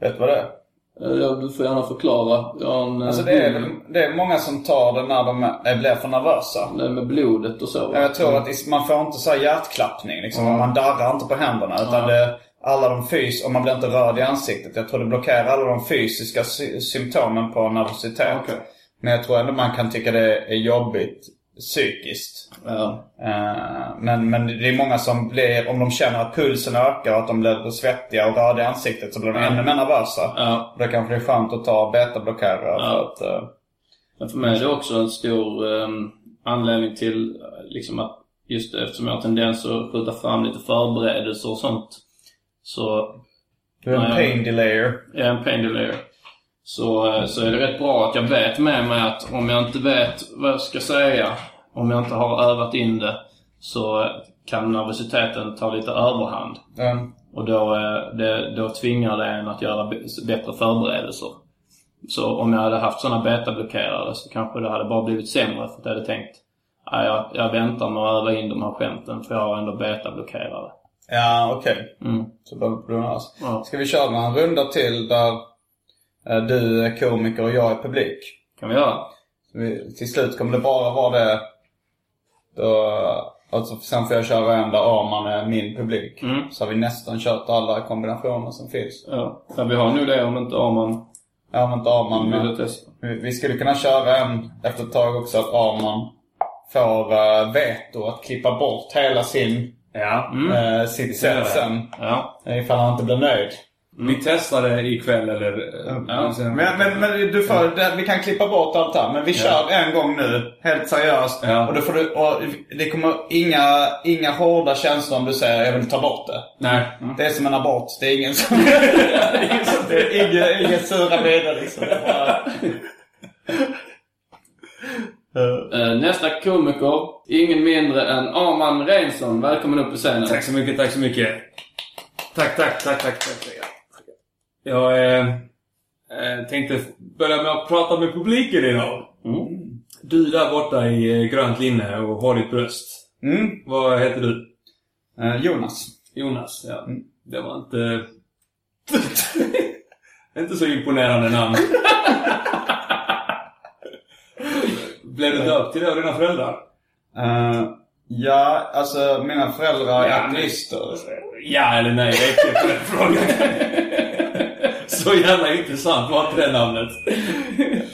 Vet du vad det är? Eh, ja, du får gärna förklara. Jag en, eh, Alltså det är, det är många som tar det när de är, blir för nervösa. det med blodet och så. Jag tror att is- man får inte så hjärtklappning liksom. Man darrar inte på händerna. Utan det, alla de fys och man blir inte röd i ansiktet. Jag tror det blockerar alla de fysiska sy- symptomen på nervositet. Okej. Men jag tror ändå man kan tycka det är jobbigt psykiskt. Ja. Eh, men, men det är många som blir, om de känner att pulsen ökar och att de blir svettiga och röda i ansiktet så blir de ännu mer nervösa. Ja. Då kanske det är skönt att ta betablockerare för Ja. att... eh, Men för mig är det också en stor ehm, anledning till liksom att just eftersom jag har tendens att skjuta fram lite förberedelser och sånt. Så Du är en Nej. pain delayer. är en pain delayer. Så, eh, så är det rätt bra att jag vet med mig att om jag inte vet vad jag ska säga, om jag inte har övat in det, så eh, kan nervositeten ta lite överhand. Mm. Och då, eh, det, då tvingar det en att göra bättre förberedelser. Så om jag hade haft sådana betablockerare så kanske det hade bara blivit sämre för att jag hade tänkt "Nej, jag, jag väntar med att öva in de här skämten för jag har ändå betablockerare. Ja, okej. Mm. Så behöver problemet alls. Ja. Ska vi köra några runda till där eh, du är komiker och jag är publik? Kan vi göra? Till slut kommer det bara vara det. Då, alltså, sen får jag köra en där Arman är min publik. Mm. Så har vi nästan kört alla kombinationer som finns. Ja. ja vi har nu det om inte Arman Ja, men inte Arman men vi, vi skulle kunna köra en efter ett tag också att Arman får uh, veto att klippa bort hela sin, Ja. sitt göra sätt det. sen. Ja. Ifall han inte blir nöjd. Vi testar det ikväll eller... Ja. sen- Men, men, men du får, det, vi kan klippa bort allt här. Men vi kör en gång nu. Helt seriöst. Ja. Och, då får du, och det kommer inga, inga hårda känslor om du säger jag vill ta bort det. Nej. Det är som en abort. Det är ingen som... [LAUGHS] det är inga, inga sura miner liksom. [LAUGHS] Eh, nästa komiker, ingen mindre än Arman Reinsson. Välkommen upp på scenen. Tack så mycket, tack så mycket. Tack, tack, tack, tack. tack. Jag eh, eh, tänkte börja med att prata med publiken idag. Mm. Du där borta i eh, grönt linne och har ditt bröst. Mm. Vad heter du? Eh, Jonas. Jonas, ja. Det var inte... [LAUGHS] inte så imponerande namn. [LAUGHS] Blev du döpt till det av dina föräldrar? Eh, ja, alltså mina föräldrar är Ja, ateister. Ja eller nej, det är på den frågan. Så jävla intressant var inte det namnet.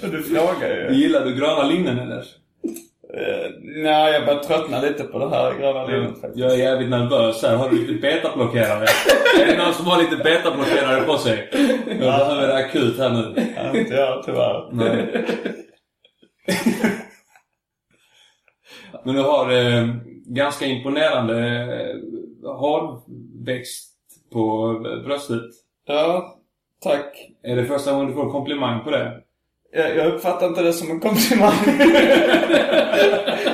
Du frågar ju. Gillar du gröna linnen eller? Uh, nej, jag börjar tröttna lite på det här gröna linnet faktiskt. Jag är jävligt nervös här. Har du lite betablockerare? är det någon som har lite betablockerare på sig? Jag behöver det akut här nu. Ja, inte jag tyvärr. Nej. Men du har eh, ganska imponerande hårväxt på bröstet. Ja, tack. Är det första gången du får komplimang på det? Jag, jag uppfattar inte det som en komplimang.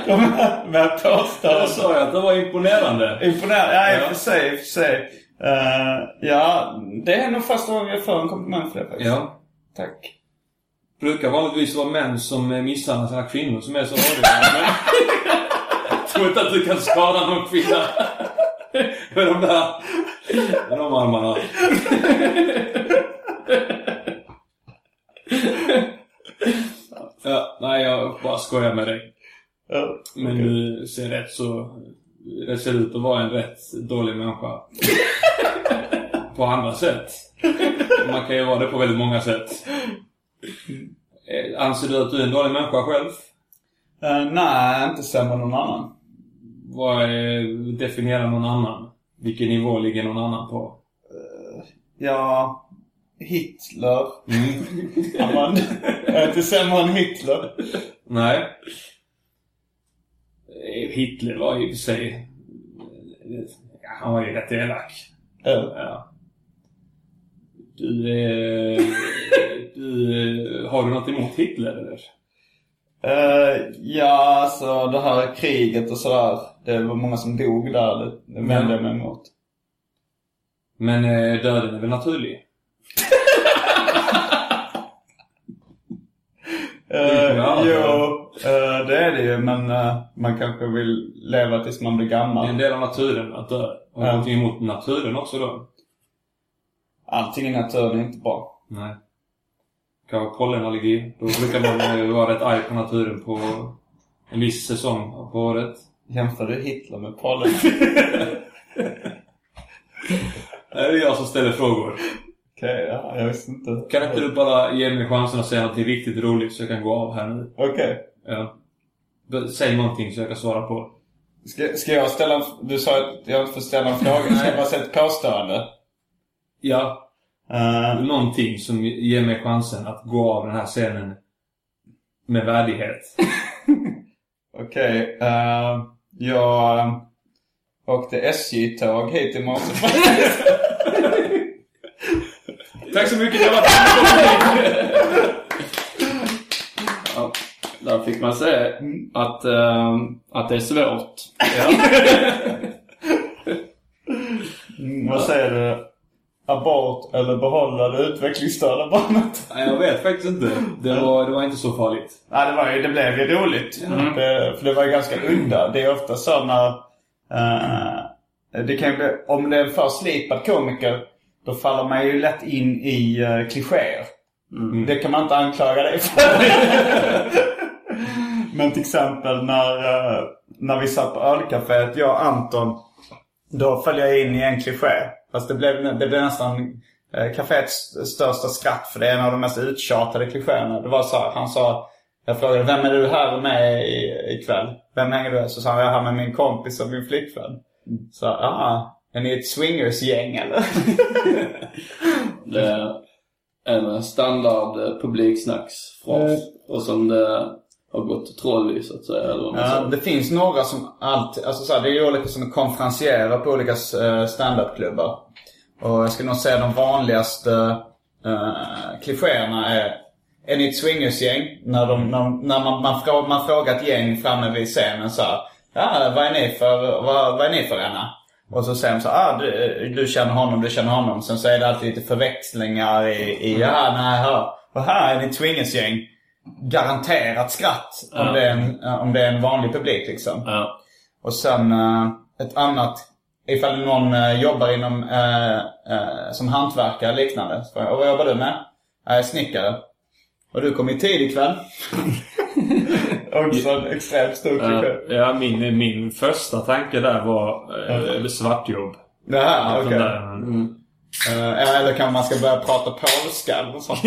De här med att påstå. Jag sa ju att det var imponerande. Imponerande. Ja, i och för sig. I och för sig. Eh, ja, det är nog första gången jag får en komplimang för det faktiskt. Ja. Tack. brukar vanligtvis vara män som misshandlar sina kvinnor som är så. Men [LAUGHS] jag tror inte att du kan skada någon kvinna [LAUGHS] med de där med de armarna. Ja, nej, jag bara skojar med dig. Ja, Men du ser rätt så... Det ser ut att vara en rätt dålig människa. [LAUGHS] på andra sätt. Man kan ju vara det på väldigt många sätt. Eh, Anser du att du är en dålig människa själv? Eh, nej, inte sämre än någon annan. Vad är, definierar någon annan? Vilken nivå ligger någon annan på? Ja, Hitler. Mm. [LAUGHS] Jag är inte sämre än Hitler. Nej. Eh, Hitler var i och för sig... Ja, han var ju rätt elak. Ja. Ja. Du, eh, du, eh, har du något emot Hitler eller? Eh, ja, alltså det här kriget och sådär. Det var många som dog där. Det, vände jag mig emot. Men eh, döden är väl naturlig? [LAUGHS] Uh, Ja. jo, eh, det är det ju. Men eh, man kanske vill leva tills man blir Det är gammal. en del av naturen att dö. Du Ja. någonting emot naturen också då? Allting i naturen är inte bra. Nej. Kan ha pollenallergi. Då brukar man vara rätt arg på naturen på en viss säsong på året. Jämför du Hitler med pollen? [LAUGHS] Det är jag som ställer frågor. Okej, ja, jag visste inte. Kan inte du bara ge mig chansen att säga något riktigt roligt så jag kan gå av här nu? Okej. Ja. B- Säg någonting så jag kan svara på. Ska, ska jag ställa en... Du sa att jag inte får ställa en fråga. Ska jag bara säga ett påstående? Ja, Eh, någonting som ger mig chansen att gå av den här scenen med värdighet. Okej. eh, jag eh, åkte SJ-tåg hit i morse. [LAUGHS] Tack så mycket. Det var [LAUGHS] Ja, där fick man se att, eh, att det är svårt. [LAUGHS] Vad säger du? Abort eller behålla det utvecklingsstörda barnet? [LAUGHS] Nej, jag vet faktiskt inte. Det var, det var inte så farligt. Nej, det, var ju, det blev ju roligt. Det, för det var ju ganska udda. Det är ofta så när... eh, det kan ju bli, om det är en för slipad komiker, då faller man ju lätt in i uh, klichéer. Det kan man inte anklaga dig för. [LAUGHS] Men till exempel när, eh, när vi satt på ölcaféet, jag och Anton. Då föll jag in i en kliché. Fast det blev, det blev nästan uh, kaféets största skratt. För det är en av de mest uttjatade klichéerna. Det var så här, han sa... Jag frågade, vem är du här med ikväll? Vem hänger du med? Så sa han, jag är här med min kompis och min flickvän. Så, ah, är ni ett swingersgäng eller? [LAUGHS] Det är en standard eh, publiksnacksfras. Och som det har gått troll i så att säga. Eller vad man säger. det finns några som alltid, alltså så här, det är ju olika som är konferencierer på olika uh, standupklubbar. Och jag skulle nog säga de vanligaste uh, klichéerna är Är ni ett swingersgäng? När, de, när, när man, man, frå, man frågar ett gäng framme vid scenen så här, Ja, vad är ni för, vad, vad är ni för ena? Och så säger de så här, ah, du, du känner honom, du känner honom. Sen så är det alltid lite förväxlingar i, i ja, nej, ja. Och här är ni ett swingersgäng. Garanterat skratt om, Ja. det är en, om det är en vanlig publik liksom. Ja. Och sen eh, ett annat, ifall någon eh, jobbar inom, eh, som hantverkare eller liknande. Och vad jobbar du med? Jag är snickare. Och du kom i tid ikväll. [LAUGHS] Också en extremt stor kliché. ja min, min första tanke där var eh, svartjobb. Här, okej. Den där, Eh, eller kanske man ska börja prata polska eller sånt.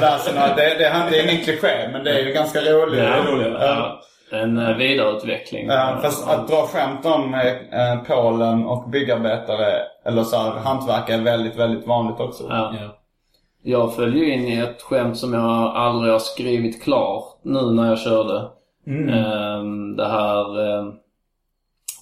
Läser några- det, det, det är ingen kliché, men det är ju ganska roligt. Det är roligt, Ja. En eh, vidareutveckling. Ja, fast att dra skämt om eh, Polen och byggarbetare eller så här, hantverkare är väldigt, väldigt vanligt också. Ja. ja. Jag föll ju in i ett skämt som jag aldrig har skrivit klart nu när jag körde. Ehm, det här... Uh,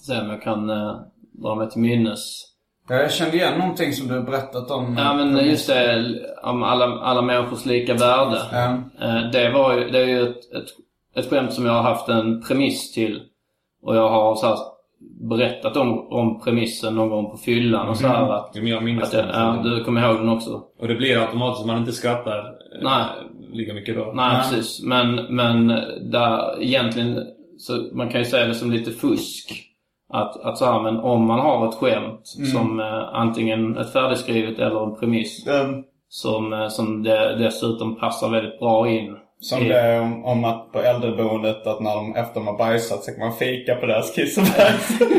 se om jag kan uh, dra mig till minnes. Jag kände igen någonting som du berättat om. Ja men just det, om alla, alla människors lika värde. Ja. Eh, Det var ju, det är ju ett, ett, ett skämt som jag har haft en premiss till. Och jag har så här berättat om, om premissen någon gång på fyllan och så här att, Ja, men jag minns att jag, den. ja, du kommer ihåg den också. Och det blir automatiskt att man inte skrattar eh, Nej. lika mycket då. Nej, precis. Men, men där egentligen, så man kan ju säga det som lite fusk. Att, att så här, men om man har ett skämt som eh, antingen ett färdigskrivet eller en premiss Um, som, eh, som det, dessutom passar väldigt bra in. som i- det är om, om att på äldreboendet att när de efter de har bajsat så kan man fika på deras kiss och bajs. [LAUGHS]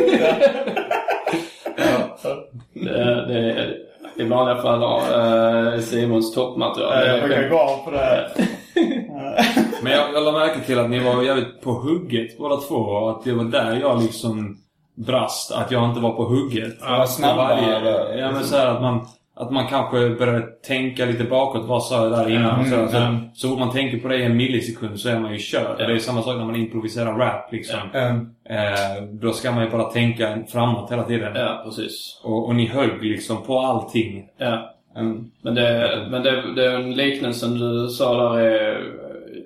Det, det är i vanliga fall eh, Simons toppmaterial. Ja, Jag brukar gå av på det. här. [LAUGHS] Men jag, jag lade märke till att ni var jävligt på hugget båda två. Och att det var där jag liksom brast. Att jag inte var på hugget. Ja, var snabba, På eller? Ja men så här att man... Att man kanske började tänka lite bakåt. Vad sa jag där innan? Mm, så, här, så, mm. så fort man tänker på det i en millisekund så är man ju körd. Det är samma sak när man improviserar rap liksom. Um, Eh, då ska man ju bara tänka framåt hela tiden. Ja, precis. Och, och ni högg liksom på allting. Ja. um, Men, det, men det, den liknelsen du sa där är,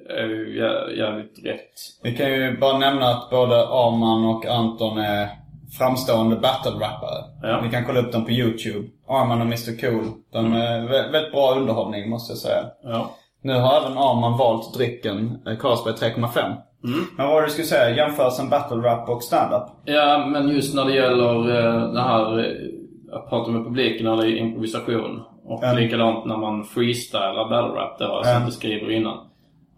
är ju jä- jävligt rätt. vi kan ju bara nämna att både Arman och Anton är framstående battle-rappare. Ja. Ni kan kolla upp dem på YouTube. Arman och Mr Cool. De är vä- väldigt bra underhållning måste jag säga. Ja. Nu har även Arman valt drycken eh, Carlsberg 3,5. Men vad var det du skulle säga? Jämförelsen battle rap och stand-up? Ja, men just när det gäller eh, det här eh, att prata med publiken eller improvisation. Och Ja. likadant när man freestylar battle rap, det har jag Ja. sett beskriver innan.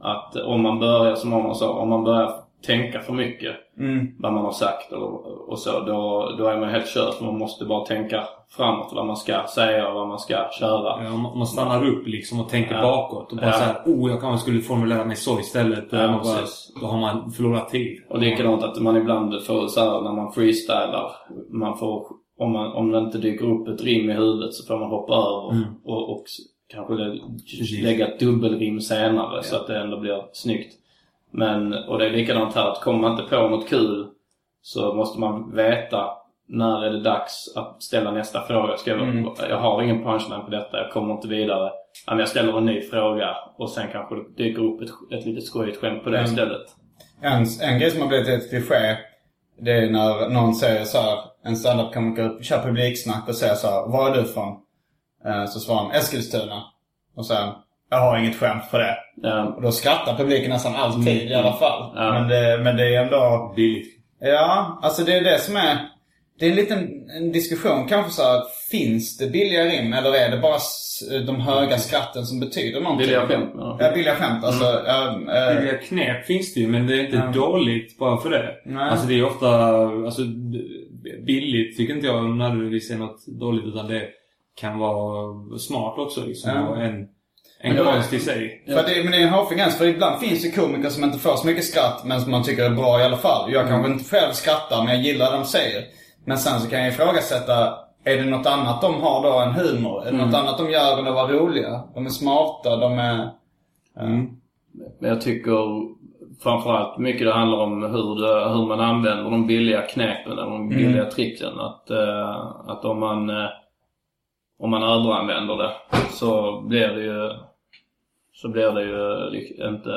Att om man börjar, som man sa, om man börjar tänka för mycket Mm. vad man har sagt och, och så, då, då är man helt körd. Man måste bara tänka framåt vad man ska säga och vad man ska köra. Ja, man man stannar upp liksom och tänker Ja. bakåt. Och bara Ja. så här, oh jag kanske skulle formulera mig så istället. Då, Ja, man bara, då har man förlorat tid. Och likadant att man ibland får så här när man freestylar, man får, om, man, om det inte dyker upp ett rim i huvudet så får man hoppa över och, och s- kanske lägga ett dubbelrim senare så att det ändå blir snyggt. Men, och det är likadant här att kommer man inte på något kul så måste man veta när är det dags att ställa nästa fråga? Ska jag, jag har ingen punchline på detta, jag kommer inte vidare. Men jag ställer en ny fråga och sen kanske det dyker upp ett, ett litet skojigt skämt på det istället. En, en grej som har blivit ett kliché. Det är när någon säger så här. En standup-komiker kör publiksnack och säger så här. Var är du från? Eh, Så svarar han Eskilstuna. Och sen jag har inget skämt för det. Ja, Och då skrattar publiken nästan alltid i alla fall. Ja. Men, det, men det är ändå... Billigt. Ja, alltså det är det som är... Det är en liten en diskussion kanske så här, Finns det billiga rim eller är det bara de höga skratten som betyder någonting? Billiga skämt, ja. Ja, billiga skämt. Alltså, ja, eh, Billiga knep finns det ju, men det är inte dåligt bara för det. Nej. Alltså det är ofta... Alltså, billigt tycker inte jag nödvändigtvis är något dåligt, utan det kan vara smart också liksom. Ja. Och en, en konst i sig. För det, men det är en hårfin gräns. För ibland finns det komiker som inte får så mycket skratt men som man tycker är bra i alla fall. Jag kanske inte själv skrattar men jag gillar det de säger. Men sen så kan jag ifrågasätta. Är det något annat de har då än humor? Är det något annat de gör än att vara roliga? De är smarta, de är... Men jag tycker framförallt mycket det handlar om hur, det, hur man använder de billiga knepen, de billiga tricken. Att, eh, att om man eh, om man överanvänder det så blir det ju så blir det ju inte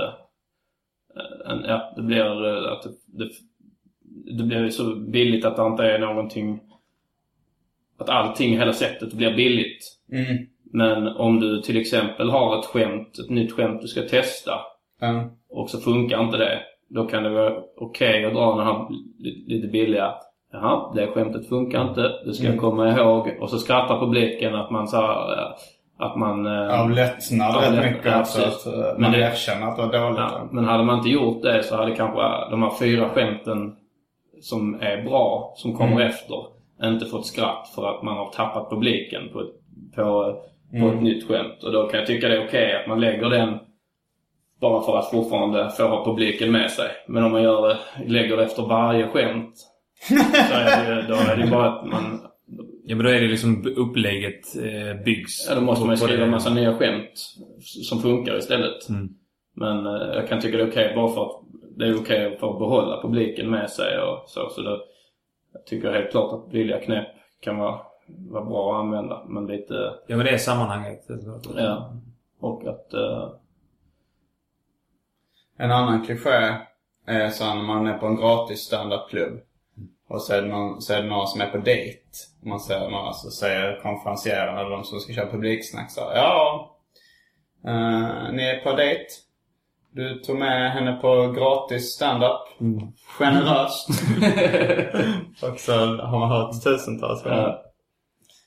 eh, en, ja, det blir eh, att det, det, blir ju så billigt att det inte är någonting att allting, hela sättet blir billigt. Mm. Men om du till exempel har ett skämt, ett nytt skämt du ska testa Ja. och så funkar inte det. Då kan det vara okej att dra den här li- lite billiga. Jaha, det skämtet funkar inte. Det ska jag komma ihåg. Och så skrattar publiken att man så här, att man... eh, Av lättnad Av rätt lätt- mycket. ja, att eh, Men man det- erkänner att det var dåligt. Ja, men hade man inte gjort det så hade kanske de här fyra skämten som är bra, som kommer efter, inte fått skratt för att man har tappat publiken på, ett, på, på ett nytt skämt. Och då kan jag tycka det är okej att man lägger den bara för att fortfarande få ha publiken med sig. Men om man gör det, lägger det efter varje skämt så är det, då är det bara att man... Ja men då är det liksom upplägget eh, byggs. Ja, då måste man ju skriva en massa nya skämt som funkar istället. Men eh, jag kan tycka det är okej bara för att det är okej för att behålla publiken med sig och så. Så det, jag tycker helt klart att billiga knep kan vara, vara bra att använda. Men lite, Ja men det är sammanhanget. ja. Och att, eh, En annan kliché är så när man är på en gratis standupklubb. Och så är, det någon, så är det någon som är på dejt. Man säger, man alltså säger konferencieren eller de som ska köra publiksnack så Ja, eh, ni är på dejt. Du tog med henne på gratis standup. Generöst. [LAUGHS] och så har man hört tusentals gånger. Ja.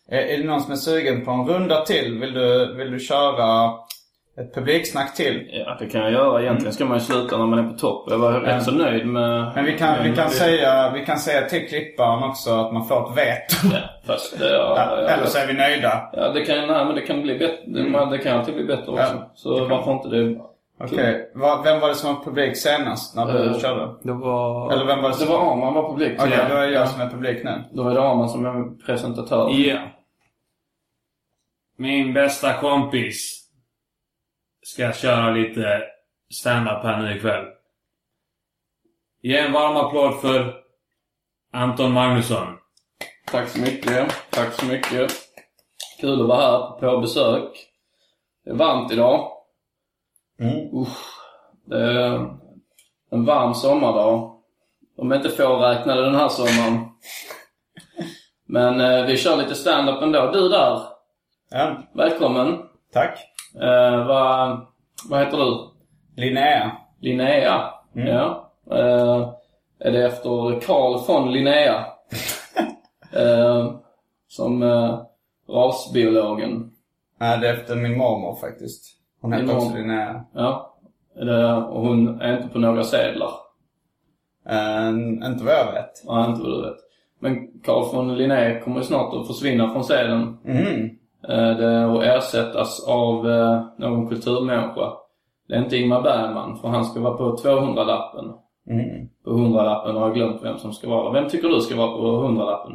Är, är det någon som är sugen på en runda till? Vill du, vill du köra ett publiksnack till? ja, det kan jag göra. Egentligen ska man ju sluta när man är på topp. Jag var rätt så nöjd med... Men vi kan, vi kan, säga, vi kan säga till klipparen också att man får ett veto. Ja, fast det, ja, Ja, Eller så är vi nöjda. Ja, det kan, nej, men det kan bli bättre. Det, det kan alltid bli bättre också. Ja, så varför inte det? Okej. Va- Vem var det som var publik senast när du Eh, körde? Det var... Eller vem var det Det som... var Arman var publik. Okej, Ja. då är det jag som är publik nu. Då är det Arman som är presentatör. Ja. Min bästa kompis ska köra lite stand-up här nu ikväll. Ge en varm applåd för Anton Magnusson. Tack så mycket. Tack så mycket. Kul att vara här på besök. Det är varmt idag. Usch. Det är en varm sommardag. De är inte fåräknade den här sommaren. Men eh, vi kör lite stand-up ändå. Du där, Ja, välkommen. tack. Eh, vad, vad heter du? Linnea. Linnea. Ja. Eh, är det efter Carl von Linnea? [LAUGHS] eh, som eh, rasbiologen. Nej, det är efter min mormor faktiskt. Hon heter också. Linnea. Ja. Det, och hon är inte på några sedlar. Uh, inte vad jag vet. Ja, inte vad du vet. Men Carl von Linné kommer ju snart att försvinna från sedeln. Mm. Eh, och ersättas av eh, någon kulturmänniska. Det är inte Ingmar Bergman, för han ska vara på 200-lappen. Mm. På 100-lappen har jag glömt vem som ska vara. Vem tycker du ska vara på 100-lappen?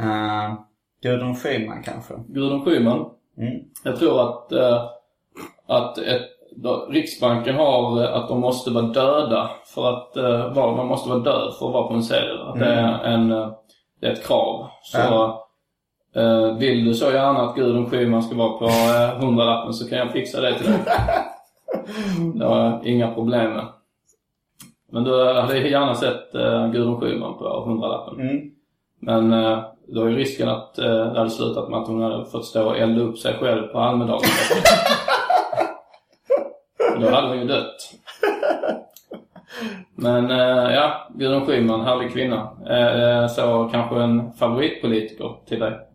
Uh, Gudrun Schyman kanske. Gudrun Schyman. Mm. Jag tror att, eh, att ett, då, Riksbanken har eh, att de måste vara döda för att eh, vara, man måste vara död för att vara på en sedel. Att det är en, eh, det är ett krav. Så eh, vill du så gärna att Gudrun Schyman ska vara på eh, hundralappen så kan jag fixa det till dig. Det har jag inga problem med. Men du hade gärna sett eh, Gudrun Schyman på hundralappen. Mm. Men eh, då är ju risken att eh, det hade slutat med att hon hade fått stå och elda upp sig själv på Almedalen. då hade hon ju dött. Men eh, ja, Gudrun Schyman, härlig kvinna. Eh, så kanske en favoritpolitiker till dig.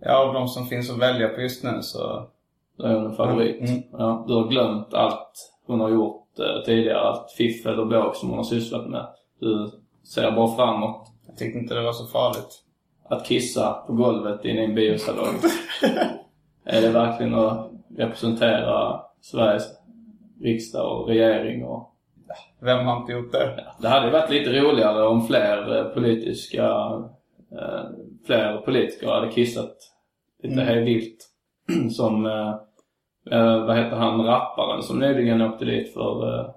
Ja, av de som finns att välja på just nu så... Då är hon en favorit. Mm. Ja, du har glömt allt hon har gjort eh, tidigare. Allt fiffel och båg som hon har sysslat med. Du ser bara framåt. Jag tyckte inte det var så farligt. Att kissa på golvet inne i en biosalong. [LAUGHS] är det verkligen att representera Sveriges riksdag och regering och Vem har inte gjort det? Det hade varit lite roligare om fler eh, politiska eh, fler politiker hade kissat lite Mm. vilt. [CLEARS THROAT] Som, eh, eh, vad heter han, rapparen som nyligen åkte dit för eh,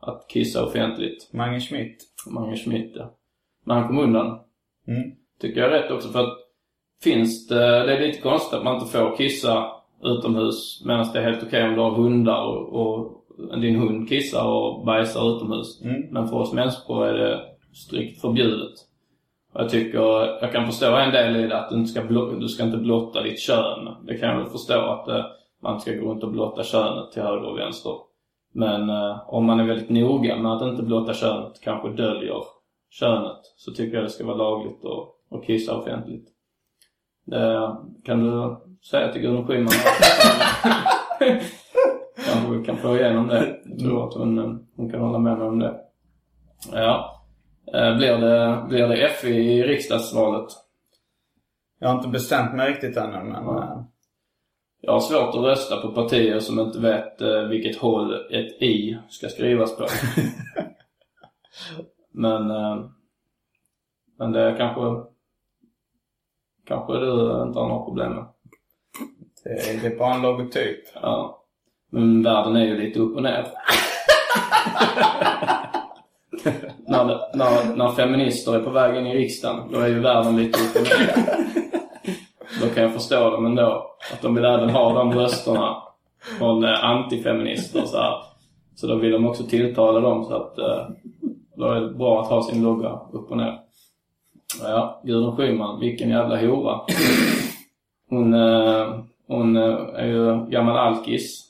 att kissa offentligt. Mange Schmidt. Mange Schmidt, ja. Men han kom undan. Mm. Tycker jag är rätt också för att finns det, det är lite konstigt att man inte får kissa utomhus medan det är helt okej om du har hundar och, och din hund kissar och bajsar utomhus. Mm. Men för oss människor är det strikt förbjudet. Och jag tycker, jag kan förstå en del i det att du inte ska, du ska inte blotta ditt kön. Det kan jag väl förstå att eh, man ska gå runt och blotta könet till höger och vänster. Men eh, om man är väldigt noga med att inte blotta könet, kanske döljer könet, så tycker jag det ska vara lagligt att, att kissa offentligt. Det, kan du säga till Gudrun Schyman [LAUGHS] Kanske vi kan få igenom det. Jag tror att hon, eh, hon kan hålla med mig om det. Ja. Eh, Blir det, blir det F i riksdagsvalet? Jag har inte bestämt mig riktigt ännu men... Ja. eh, Jag har svårt att rösta på partier som inte vet eh, vilket håll ett I ska skrivas på. [LAUGHS] men, men det kanske, kanske du inte har några problem med. det, det är bara en logotyp. Ja. Men världen är ju lite upp och ner. [LAUGHS] när, när, när feminister är på väg in i riksdagen, då är ju världen lite upp och ner. Då kan jag förstå dem ändå. Att de vill även ha de rösterna från eh, antifeminister så här. Så då vill de också tilltala dem så att eh, då är det bra att ha sin logga upp och ner. Ja, Gudrun Schyman, vilken jävla hora. Hon, eh, hon är ju gammal alkis.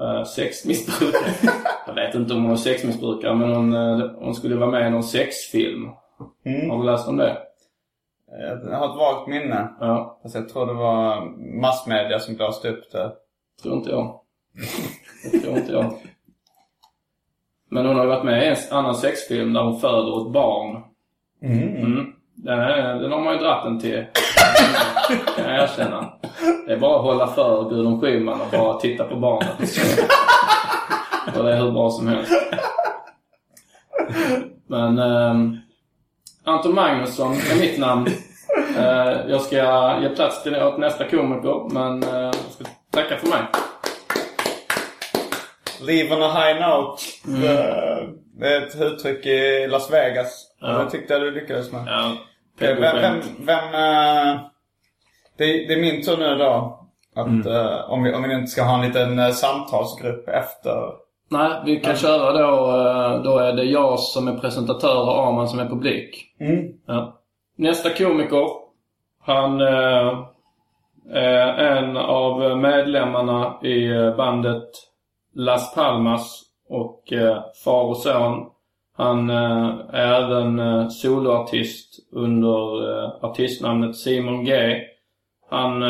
Eh, sexmissbrukare. Jag vet inte om hon är sexmissbrukare men hon, eh, hon skulle vara med i någon sexfilm. Mm. Har du läst om det? Jag har ett vagt minne. Ja, Fast jag tror det var massmedia som blåste upp det. tror inte jag. Det tror inte jag. Men hon har ju varit med i en annan sexfilm där hon föder ett barn. Mm. Den, är, den har man ju dratt den till. kan jag erkänna. Det är bara att hålla för Gudrun Schyman och bara titta på barnet. Så, och det är hur bra som helst. Men ehm, Anton Magnusson är mitt namn. Eh, jag ska ge plats till åt nästa komiker, men eh, jag ska tacka för mig. Leave on a high note. Det, det är ett uttryck i Las Vegas. Ja. Det tyckte jag du lyckades med. Ja, vem, vem, vem eh, det, det är min tur nu då. Att, eh, om, vi, om vi inte ska ha en liten uh, samtalsgrupp efter. Nej, vi kan köra då. eh, Då är det jag som är presentatör och Arman som är publik. Mm. Ja. Nästa komiker. Han eh, är en av medlemmarna i eh, bandet Las Palmas och eh, far och son. Han eh, är även eh, soloartist under eh, artistnamnet Simon G. Han,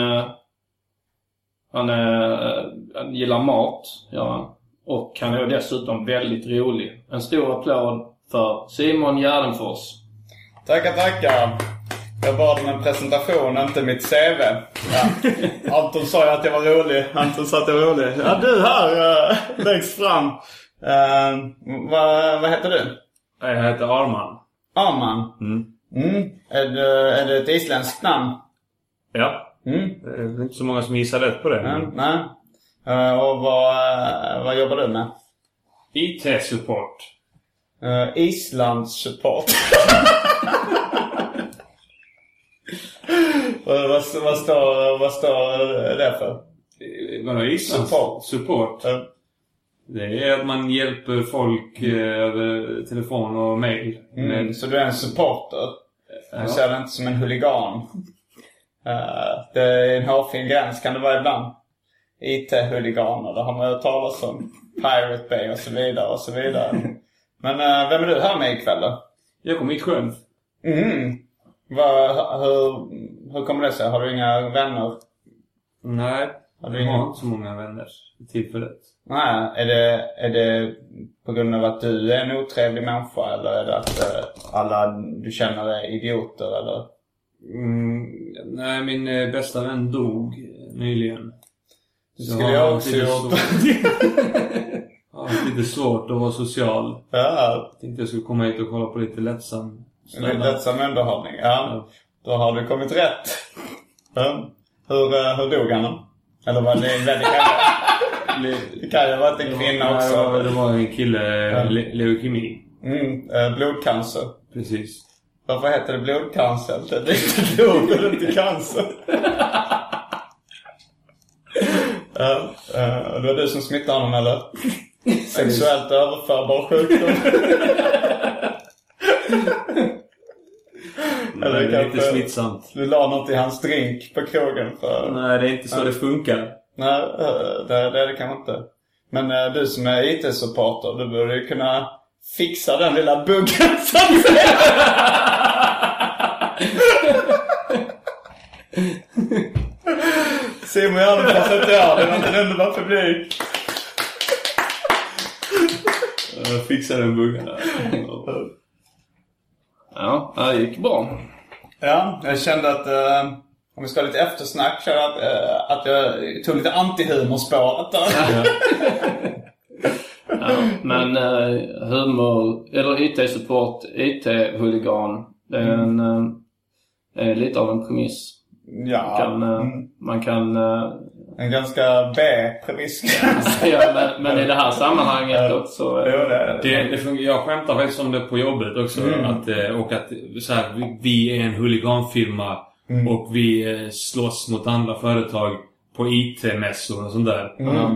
han, är, han gillar mat, gör han. Och han är dessutom väldigt rolig. En stor applåd för Simon Gärdenfors. Tackar, tackar. Jag bad om en presentation, inte mitt CV. Ja. [LAUGHS] Anton sa ju att jag var rolig. Anton sa att jag var rolig. Ja, du här längst fram. Uh, vad, vad heter du? Jag heter Arman. Arman. Mm. Mm. Är, det, är det ett isländskt namn? Ja. Mm. Det är inte så många som gissar rätt på det. Mm. Nej. Eh, och vad, eh, vad jobbar du med? IT-support. Uh, Islands support. [LAUGHS] vad, vad, vad, står, vad står det för? Eh, Vadå gissa? Support. Support. Ja. Det är att man hjälper folk eh, över telefon och mail. Mm, så du är en supporter? Ja. Du ser det inte som en huligan? Eh, det är en hårfin gräns kan det vara ibland. IT-huliganer, det har man hört talas om. Pirate Bay och så vidare och så vidare. Men eh, vem är du här med ikväll då? jag kom hit själv. Mm. Vad, hur, hur kommer det sig? Har du inga vänner? Nej, Har du jag ingen- har inte så många vänner för tillfället. Nej, är det, är det på grund av att du är en otrevlig människa eller är det att eh, alla du känner är idioter eller? Mm, nej, min eh, bästa vän dog nyligen. Det skulle jag jag också lite gjort. [LAUGHS] Jag har haft lite svårt att vara social. ja, Tänkte jag skulle komma hit och kolla på lite lättsam lite lättsam underhållning. Ja, då har du kommit rätt. Ja. Hur, eh, hur dog han? Eller var det, det, kan, det kan ju ha varit en kvinna Nej, det var- också. Det var en kille, Ja. le- leukemi. Mm, eh, blodcancer. Precis. Varför heter det blodcancer? Det är inte blod, det är inte cancer. [LAUGHS] Ja, och det var du som smittade honom eller? Sexuellt överförbar sjukdom. [LAUGHS] Nej, det är inte smittsamt. Du la något i hans drink på krogen för... Nej, det är inte så det funkar. Nej, eh, det, det är det kanske inte. Men eh, du som är IT-supporter, du borde ju kunna fixa den lilla buggen [LAUGHS] så att säga. Simon Gärdenfors. Det var inte en underbar publik. Jag fixar den buggen Ja, det gick bra. Ja, jag kände att eh, om vi ska ha lite eftersnack, jag att, eh, att jag tog lite antihumorspåret där. Ja, men eh, humor, eller IT-support, IT-huligan, det är en, är lite av en premiss. Ja, Kan, eh, mm, Man kan en ganska B-premiss kan. [LAUGHS] Ja, men, men i det här sammanhanget också. det är Det, jag skämtar faktiskt om det på jobbet också. Att, eh, och att så här, vi, vi är en huliganfirma och vi eh, slåss mot andra företag på IT-mässor och sånt där.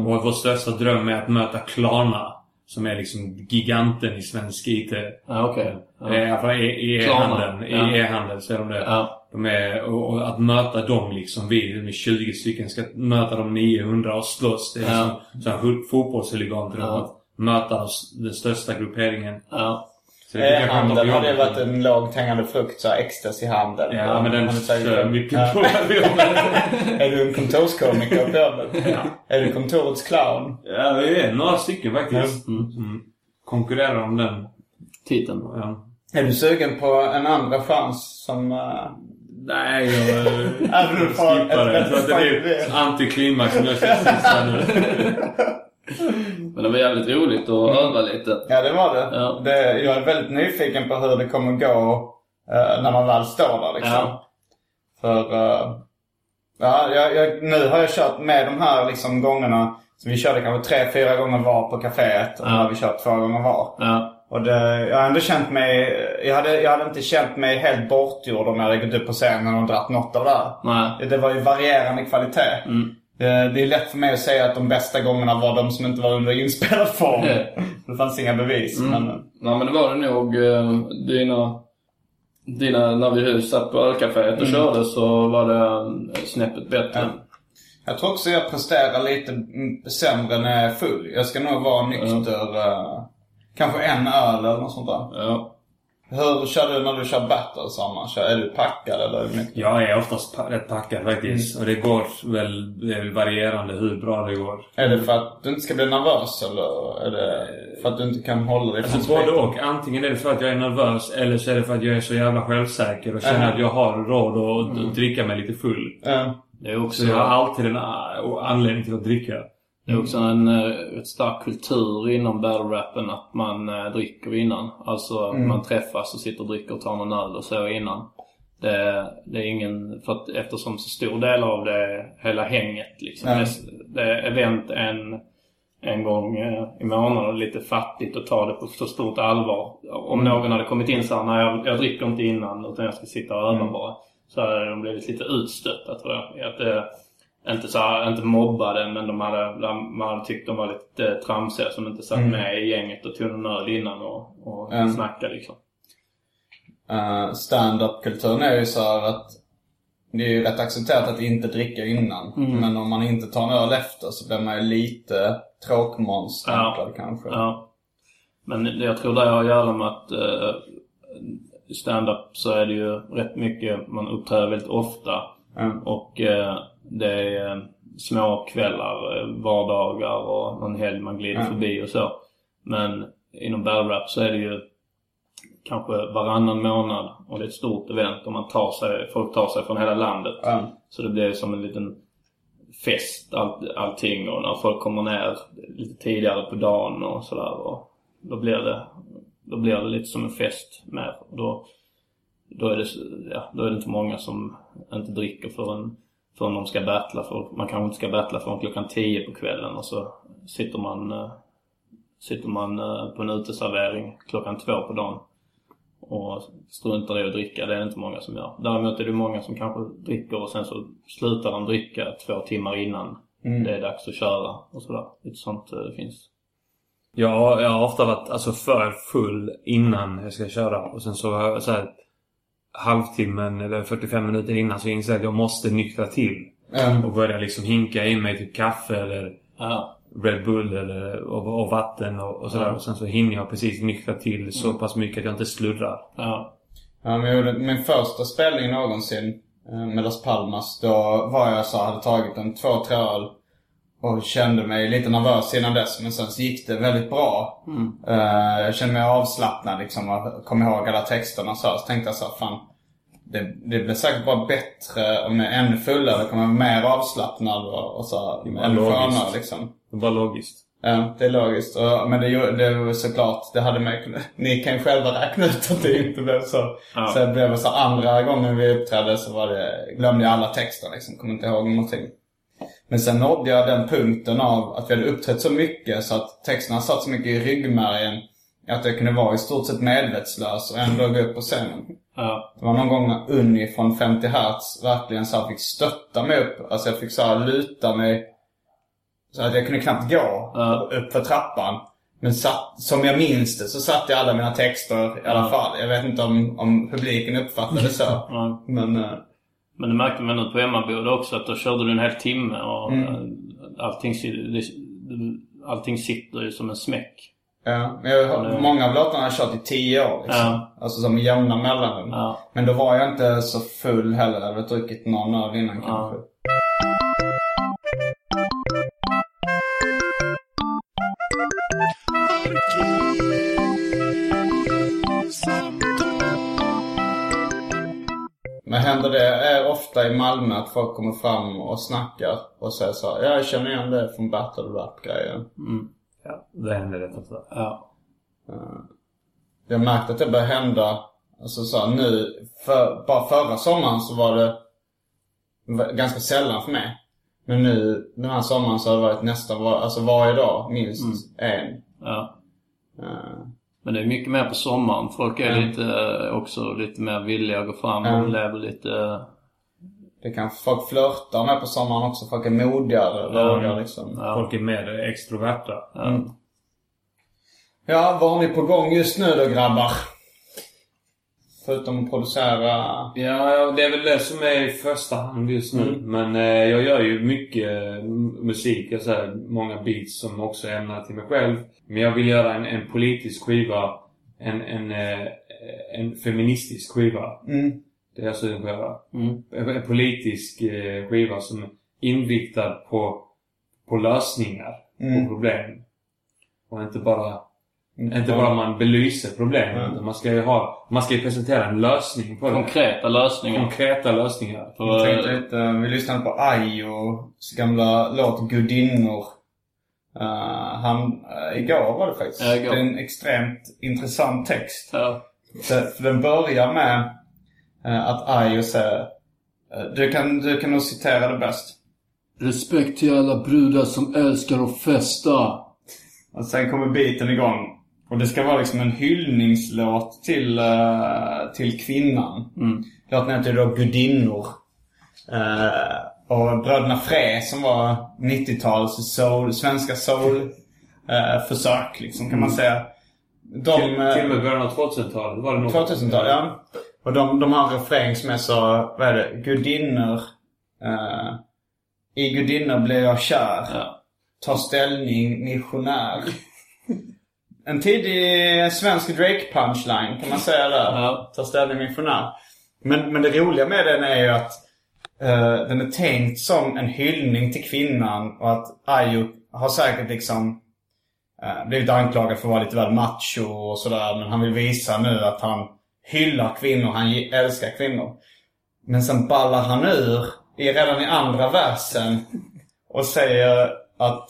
Och att vår största dröm är att möta Klarna. Som är liksom giganten i svensk IT. Ja, okej. Eh, I alla fall i i Klarna, e-handeln. ja. I e-handeln så är de det. Ja. De är, och, och att möta dem liksom, vi de är 20 stycken, ska möta de 900 och slåss. Det är liksom Ja. ja. fotbollshuligan tror jag. Ja. Att möta den största grupperingen. Ja. Det på hade ju jobbet. varit en lågt hängande frukt, så här ecstasy-handel. Ja, men den Har den? mycket Ja. på. [LAUGHS] Är du en kontorskomiker på jobbet? Är du kontorets clown? Ja, det är några stycken faktiskt. Som konkurrerar om den. Titeln. Ja. Är du sugen på en andra chans som... Uh... Nej, jag... Även om du får ett skippar det. Jag tror att det väldigt är starkt antiklimax som jag känner sist här nu. [LAUGHS] Men det var jävligt roligt att öva lite. Ja, det var det. Ja. det. Jag är väldigt nyfiken på hur det kommer gå eh, när man väl står där liksom. Ja. För... eh, ja, jag, jag, nu har jag kört med de här liksom gångerna. Så vi körde kanske tre, fyra gånger var på kaféet. Och nu Ja. har vi kört två gånger var. Ja. Och det, jag har ändå känt mig... Jag hade, jag hade inte känt mig helt bortgjord om jag hade gått upp på scenen och dratt något av det här. Nej. Det var ju varierande kvalitet. Mm. Det, det är lätt för mig att säga att de bästa gångerna var de som inte var under inspelad form. Ja. Det fanns inga bevis. Mm. Men, Ja, men det var det nog. eh, Dina, dina när vi satt på ölcaféet och körde så var det eh, snäppet bättre. Ja. jag tror också jag presterar lite mm, sämre när jag är full. Jag ska nog vara nykter. eh, kanske en öl eller något sånt där. Ja. Hur kör du när du kör battles annars? Är du packad eller? Jag är oftast pa- rätt packad faktiskt. Och det går väl, det är väl varierande hur bra det går. Är det för att du inte ska bli nervös eller är det för att du inte kan hålla dig Alltså både och. Antingen är det för att jag är nervös eller så är det för att jag är så jävla självsäker och känner Ja. att jag har råd att att dricka mig lite full. Ja. Det är också, Så jag har alltid en anledning till att dricka. Det är också en eh, ett stark kultur inom battle-rappen att man eh, dricker innan. Alltså man träffas och sitter och dricker och tar någon öl och så innan. Det, det är ingen, för att eftersom så stor del av det är hela hänget liksom. Ja. Det, det är event en, en gång eh, i månaden och lite fattigt att ta det på så stort allvar. Om någon hade kommit in så här, nej jag, jag dricker inte innan utan jag ska sitta och öva bara. så hade de blivit lite utstötta tror jag. Att det, inte, så här, inte mobbade men de hade, man hade tyckt de var lite tramsiga som inte satt Mm. med i gänget och tog en öl innan och, och Mm. snackade liksom. Uh, Stand-up-kulturen är ju så här att det är ju rätt accepterat att inte dricka innan. Mm. Men om man inte tar en öl efter så blir man ju lite tråkmånsstämplad kanske. Ja. Men jag tror det har att göra med att eh, stand-up så är det ju rätt mycket, man uppträder väldigt ofta. Mm. Och eh, det är eh, små kvällar, eh, vardagar och någon helg man glider Mm. förbi och så. Men inom battle rap så är det ju kanske varannan månad och det är ett stort event och man tar sig, folk tar sig från hela landet. Ja. Så det blir som en liten fest all, allting och när folk kommer ner lite tidigare på dagen och sådär och då blir det, då blir det lite som en fest mer. Och då, då, är det, ja, då är det inte många som inte dricker förrän, förrän de ska battla. För man kanske inte ska battla förrän klockan 10 på kvällen och så sitter man, eh, sitter man eh, på en uteservering klockan två på dagen och struntar i att dricka. Det är det inte många som gör. Däremot är det många som kanske dricker och sen så slutar de dricka två timmar innan det är dags att köra och sådär. Lite sånt eh, finns. Jag, jag har ofta varit alltså, för full innan jag ska köra. Och sen så, så här, halvtimmen eller 45 minuter innan så inser jag att jag måste nyktra till. Mm. Och börja liksom hinka in mig typ kaffe eller Ja. Red Bull eller, och, och vatten och, och sådär. Och sen så hinner jag precis nyktra till så pass mycket att jag inte sluddrar. Ja. Ja, men jag gjorde min första spelning någonsin eh, med Las Palmas. Då var jag så hade tagit en två, tre öl och kände mig lite nervös innan dess. Men sen så gick det väldigt bra. Eh, jag kände mig avslappnad liksom och kom ihåg alla texterna och så. Så tänkte jag så här, fan. Det, det blir säkert bara bättre om jag är ännu fullare. kommer jag vara mer avslappnad och, och så bara ännu skönare liksom. Det var logiskt. Ja, det är logiskt. Och, men det, det var såklart, det hade man [LAUGHS] Ni kan ju själva räkna ut att det inte blev så. Ja. Det blev så andra gången vi uppträdde så var det, glömde jag alla texter liksom. Kommer inte ihåg någonting. Men sen nådde jag den punkten av att vi hade uppträtt så mycket så att texterna satt så mycket i ryggmärgen. Att jag kunde vara i stort sett medvetslös och ändå gå upp på scenen. Ja. Det var någon gång när Unni från 50 Hertz verkligen så fick stötta mig upp. Alltså jag fick så luta mig. Så att jag kunde knappt gå Ja. upp för trappan. Men satt, som jag minns det så satt jag alla mina texter i alla fall. Jag vet inte om, om publiken uppfattade det så. [LAUGHS] Ja. Men eh, Men det märkte man nu på Emmaboda också att då körde du en hel timme och Mm. eh, allting, allting sitter ju som en smäck. ja. Men jag, har- det- många av låtarna har jag kört i tio år liksom. Ja. Alltså som jämna mellanrum. Ja. Men då var jag inte så full heller. Jag hade druckit någon öl innan Ja. kanske. Händer det är ofta i Malmö att folk kommer fram och snackar och säger så här, "Ja, jag känner igen det från battle rap grejen. Ja, det händer rätt ofta. Ja. Jag har märkt att det börjar hända, alltså så här, nu, för, bara förra sommaren så var det ganska sällan för mig. Men nu den här sommaren så har det varit nästan var, alltså varje dag minst en. ja. Men det är mycket mer på sommaren. Folk är Ja. lite, eh, också lite mer villiga att gå fram Ja. och lever lite... eh, det kan folk flörtar med på sommaren också. Folk är modigare, vågar liksom. Ja. Folk är mer extroverta. Ja. Mm. Ja, vad har ni på gång just nu då grabbar? Förutom att producera... Ja, det är väl det som är i första hand just nu. Mm. Men eh, jag gör ju mycket eh, musik. Jag säger många beats som också är ämnade till mig själv. Men jag vill göra en, en politisk skiva. En, en, eh, en feministisk skiva. Mm. Det är jag sugen på att göra. Mm. En, en politisk eh, skiva som är inriktad på, på lösningar Mm. på problem. Och inte bara. Inte bara man belyser problemen. Mm. Man ska ju ha, man ska ju presentera en lösning på det. Konkreta lösningar. Konkreta lösningar. För, Jag tänkte eh, lite, vi lyssnade på Ayos gamla låt Gudinnor. Uh, han, uh, igår var det faktiskt. Ja, igår. Det är en extremt intressant text. ja. För, för den börjar med eh, att Ayo säger, eh, du kan, du kan nog citera det bäst. Respekt till alla brudar som älskar att festa. Och sen kommer beaten igång. Och det ska vara liksom en hyllningslåt till, eh, till kvinnan. Mm. Låten heter då Gudinnor. Eh, och Bröderna Frä som var 90-tals soul, svenska soul eh, försök liksom kan man säga. De, Till, till och med början av 2000-talet var det nog. 2000-tal, ja. Och de, de har en refräng som är så, vad är det? Gudinnor. Eh, I gudinnor blir jag kär. Ja. Ta ställning, missionär. En tidig svensk Drake-punchline kan man säga där. Ja. Ta ställning, missionär. Men, men det roliga med den är ju att eh, den är tänkt som en hyllning till kvinnan och att Ayuk har säkert liksom eh, blivit anklagad för att vara lite väl macho och sådär. Men han vill visa nu att han hyllar kvinnor, han älskar kvinnor. Men sen ballar han ur i, redan i andra versen och säger att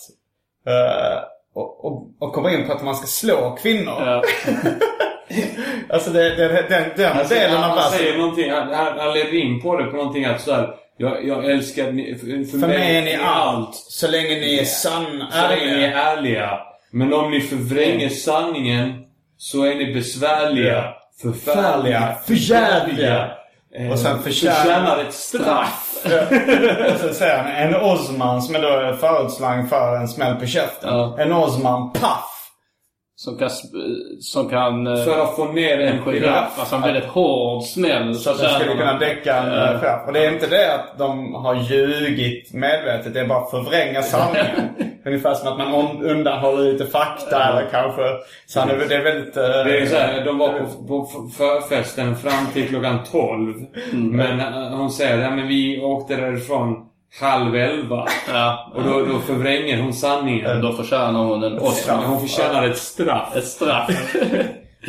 eh, och, och, och kommer in på att man ska slå kvinnor. Ja. [LAUGHS] Alltså det, det, den, den Alltså, delen han, av han säger någonting, han, han, han leder in på det på någonting att sådär jag, jag älskar ni, för, För mig är ni allt. Så länge ni är sann, Så länge ni är ärliga. ärliga. Men om ni förvränger sanningen så är ni besvärliga, förfärliga, Förjävliga. Eh, Och sen förtjänar- ett straff. [LAUGHS] Och så säger han en Osman som är då förutslang för en smäll på käften. Ja. En Osman, paff! Som kan, som kan eh, För att få ner en en giraff. Alltså en väldigt hård smäll. Så att den skulle kunna däcka en uh, chef. Och det är inte det att de har ljugit medvetet. Det är bara att förvränga sanningen. [LAUGHS] Ungefär som att man undanhåller lite fakta eller kanske... Så han är, det är väldigt... eh, Det är så här, de var på, på förfesten fram till klockan 12. Men eh, hon säger att ja, men vi åkte därifrån halv elva. Ja. Och då, då förvränger hon sanningen. Då förtjänar hon en Oscar. Hon förtjänar ett straff. Ett straff. [LAUGHS]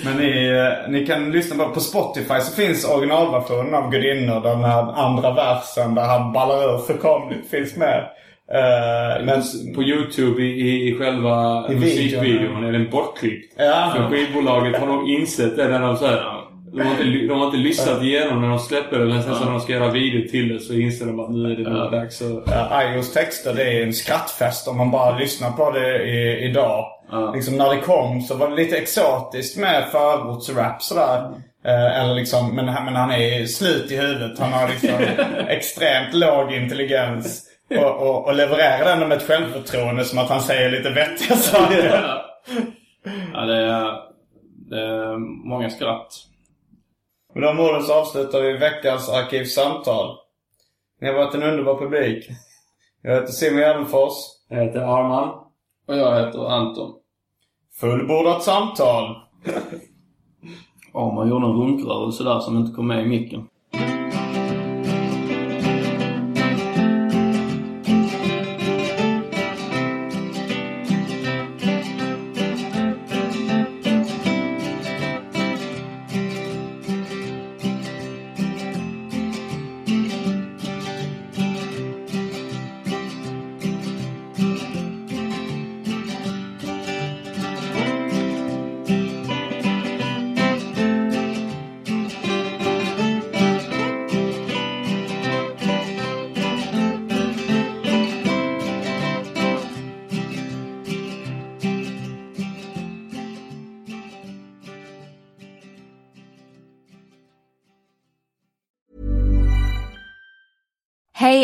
Men ni, eh, ni kan lyssna på, på Spotify så finns originalversionen av Gudinnor. Den här andra versen där han ballar ur fullkomligt finns med. Eh, men, På Youtube i, i, i själva I musikvideon är den bortklippt. Ja. För skivbolaget har nog insett det när de så här, de, har inte, de har inte lyssnat igenom när de släpper det. Men sen så när de ska göra video till det så inser de att nu är det nog dags att... Ja, Ayos texter det är en skrattfest om man bara lyssnar på det i, idag. Liksom när det kom så var det lite exotiskt med förortsrap sådär. Eh, eller liksom, men, han- men han är slut i huvudet. Han har liksom [LAUGHS] extremt låg intelligens. Och, och, och levererar den med ett självförtroende som att han säger lite vettiga saker. ja, det är, det är många skratt. Med de orden så avslutar vi veckans Arkivsamtal. Ni har varit en underbar publik. Jag heter Simon Gärdenfors. Jag heter Arman. Och jag heter Anton. Fullbordat samtal. [LAUGHS] Ja, man gjorde en runkrörelse där som inte kom med i micken.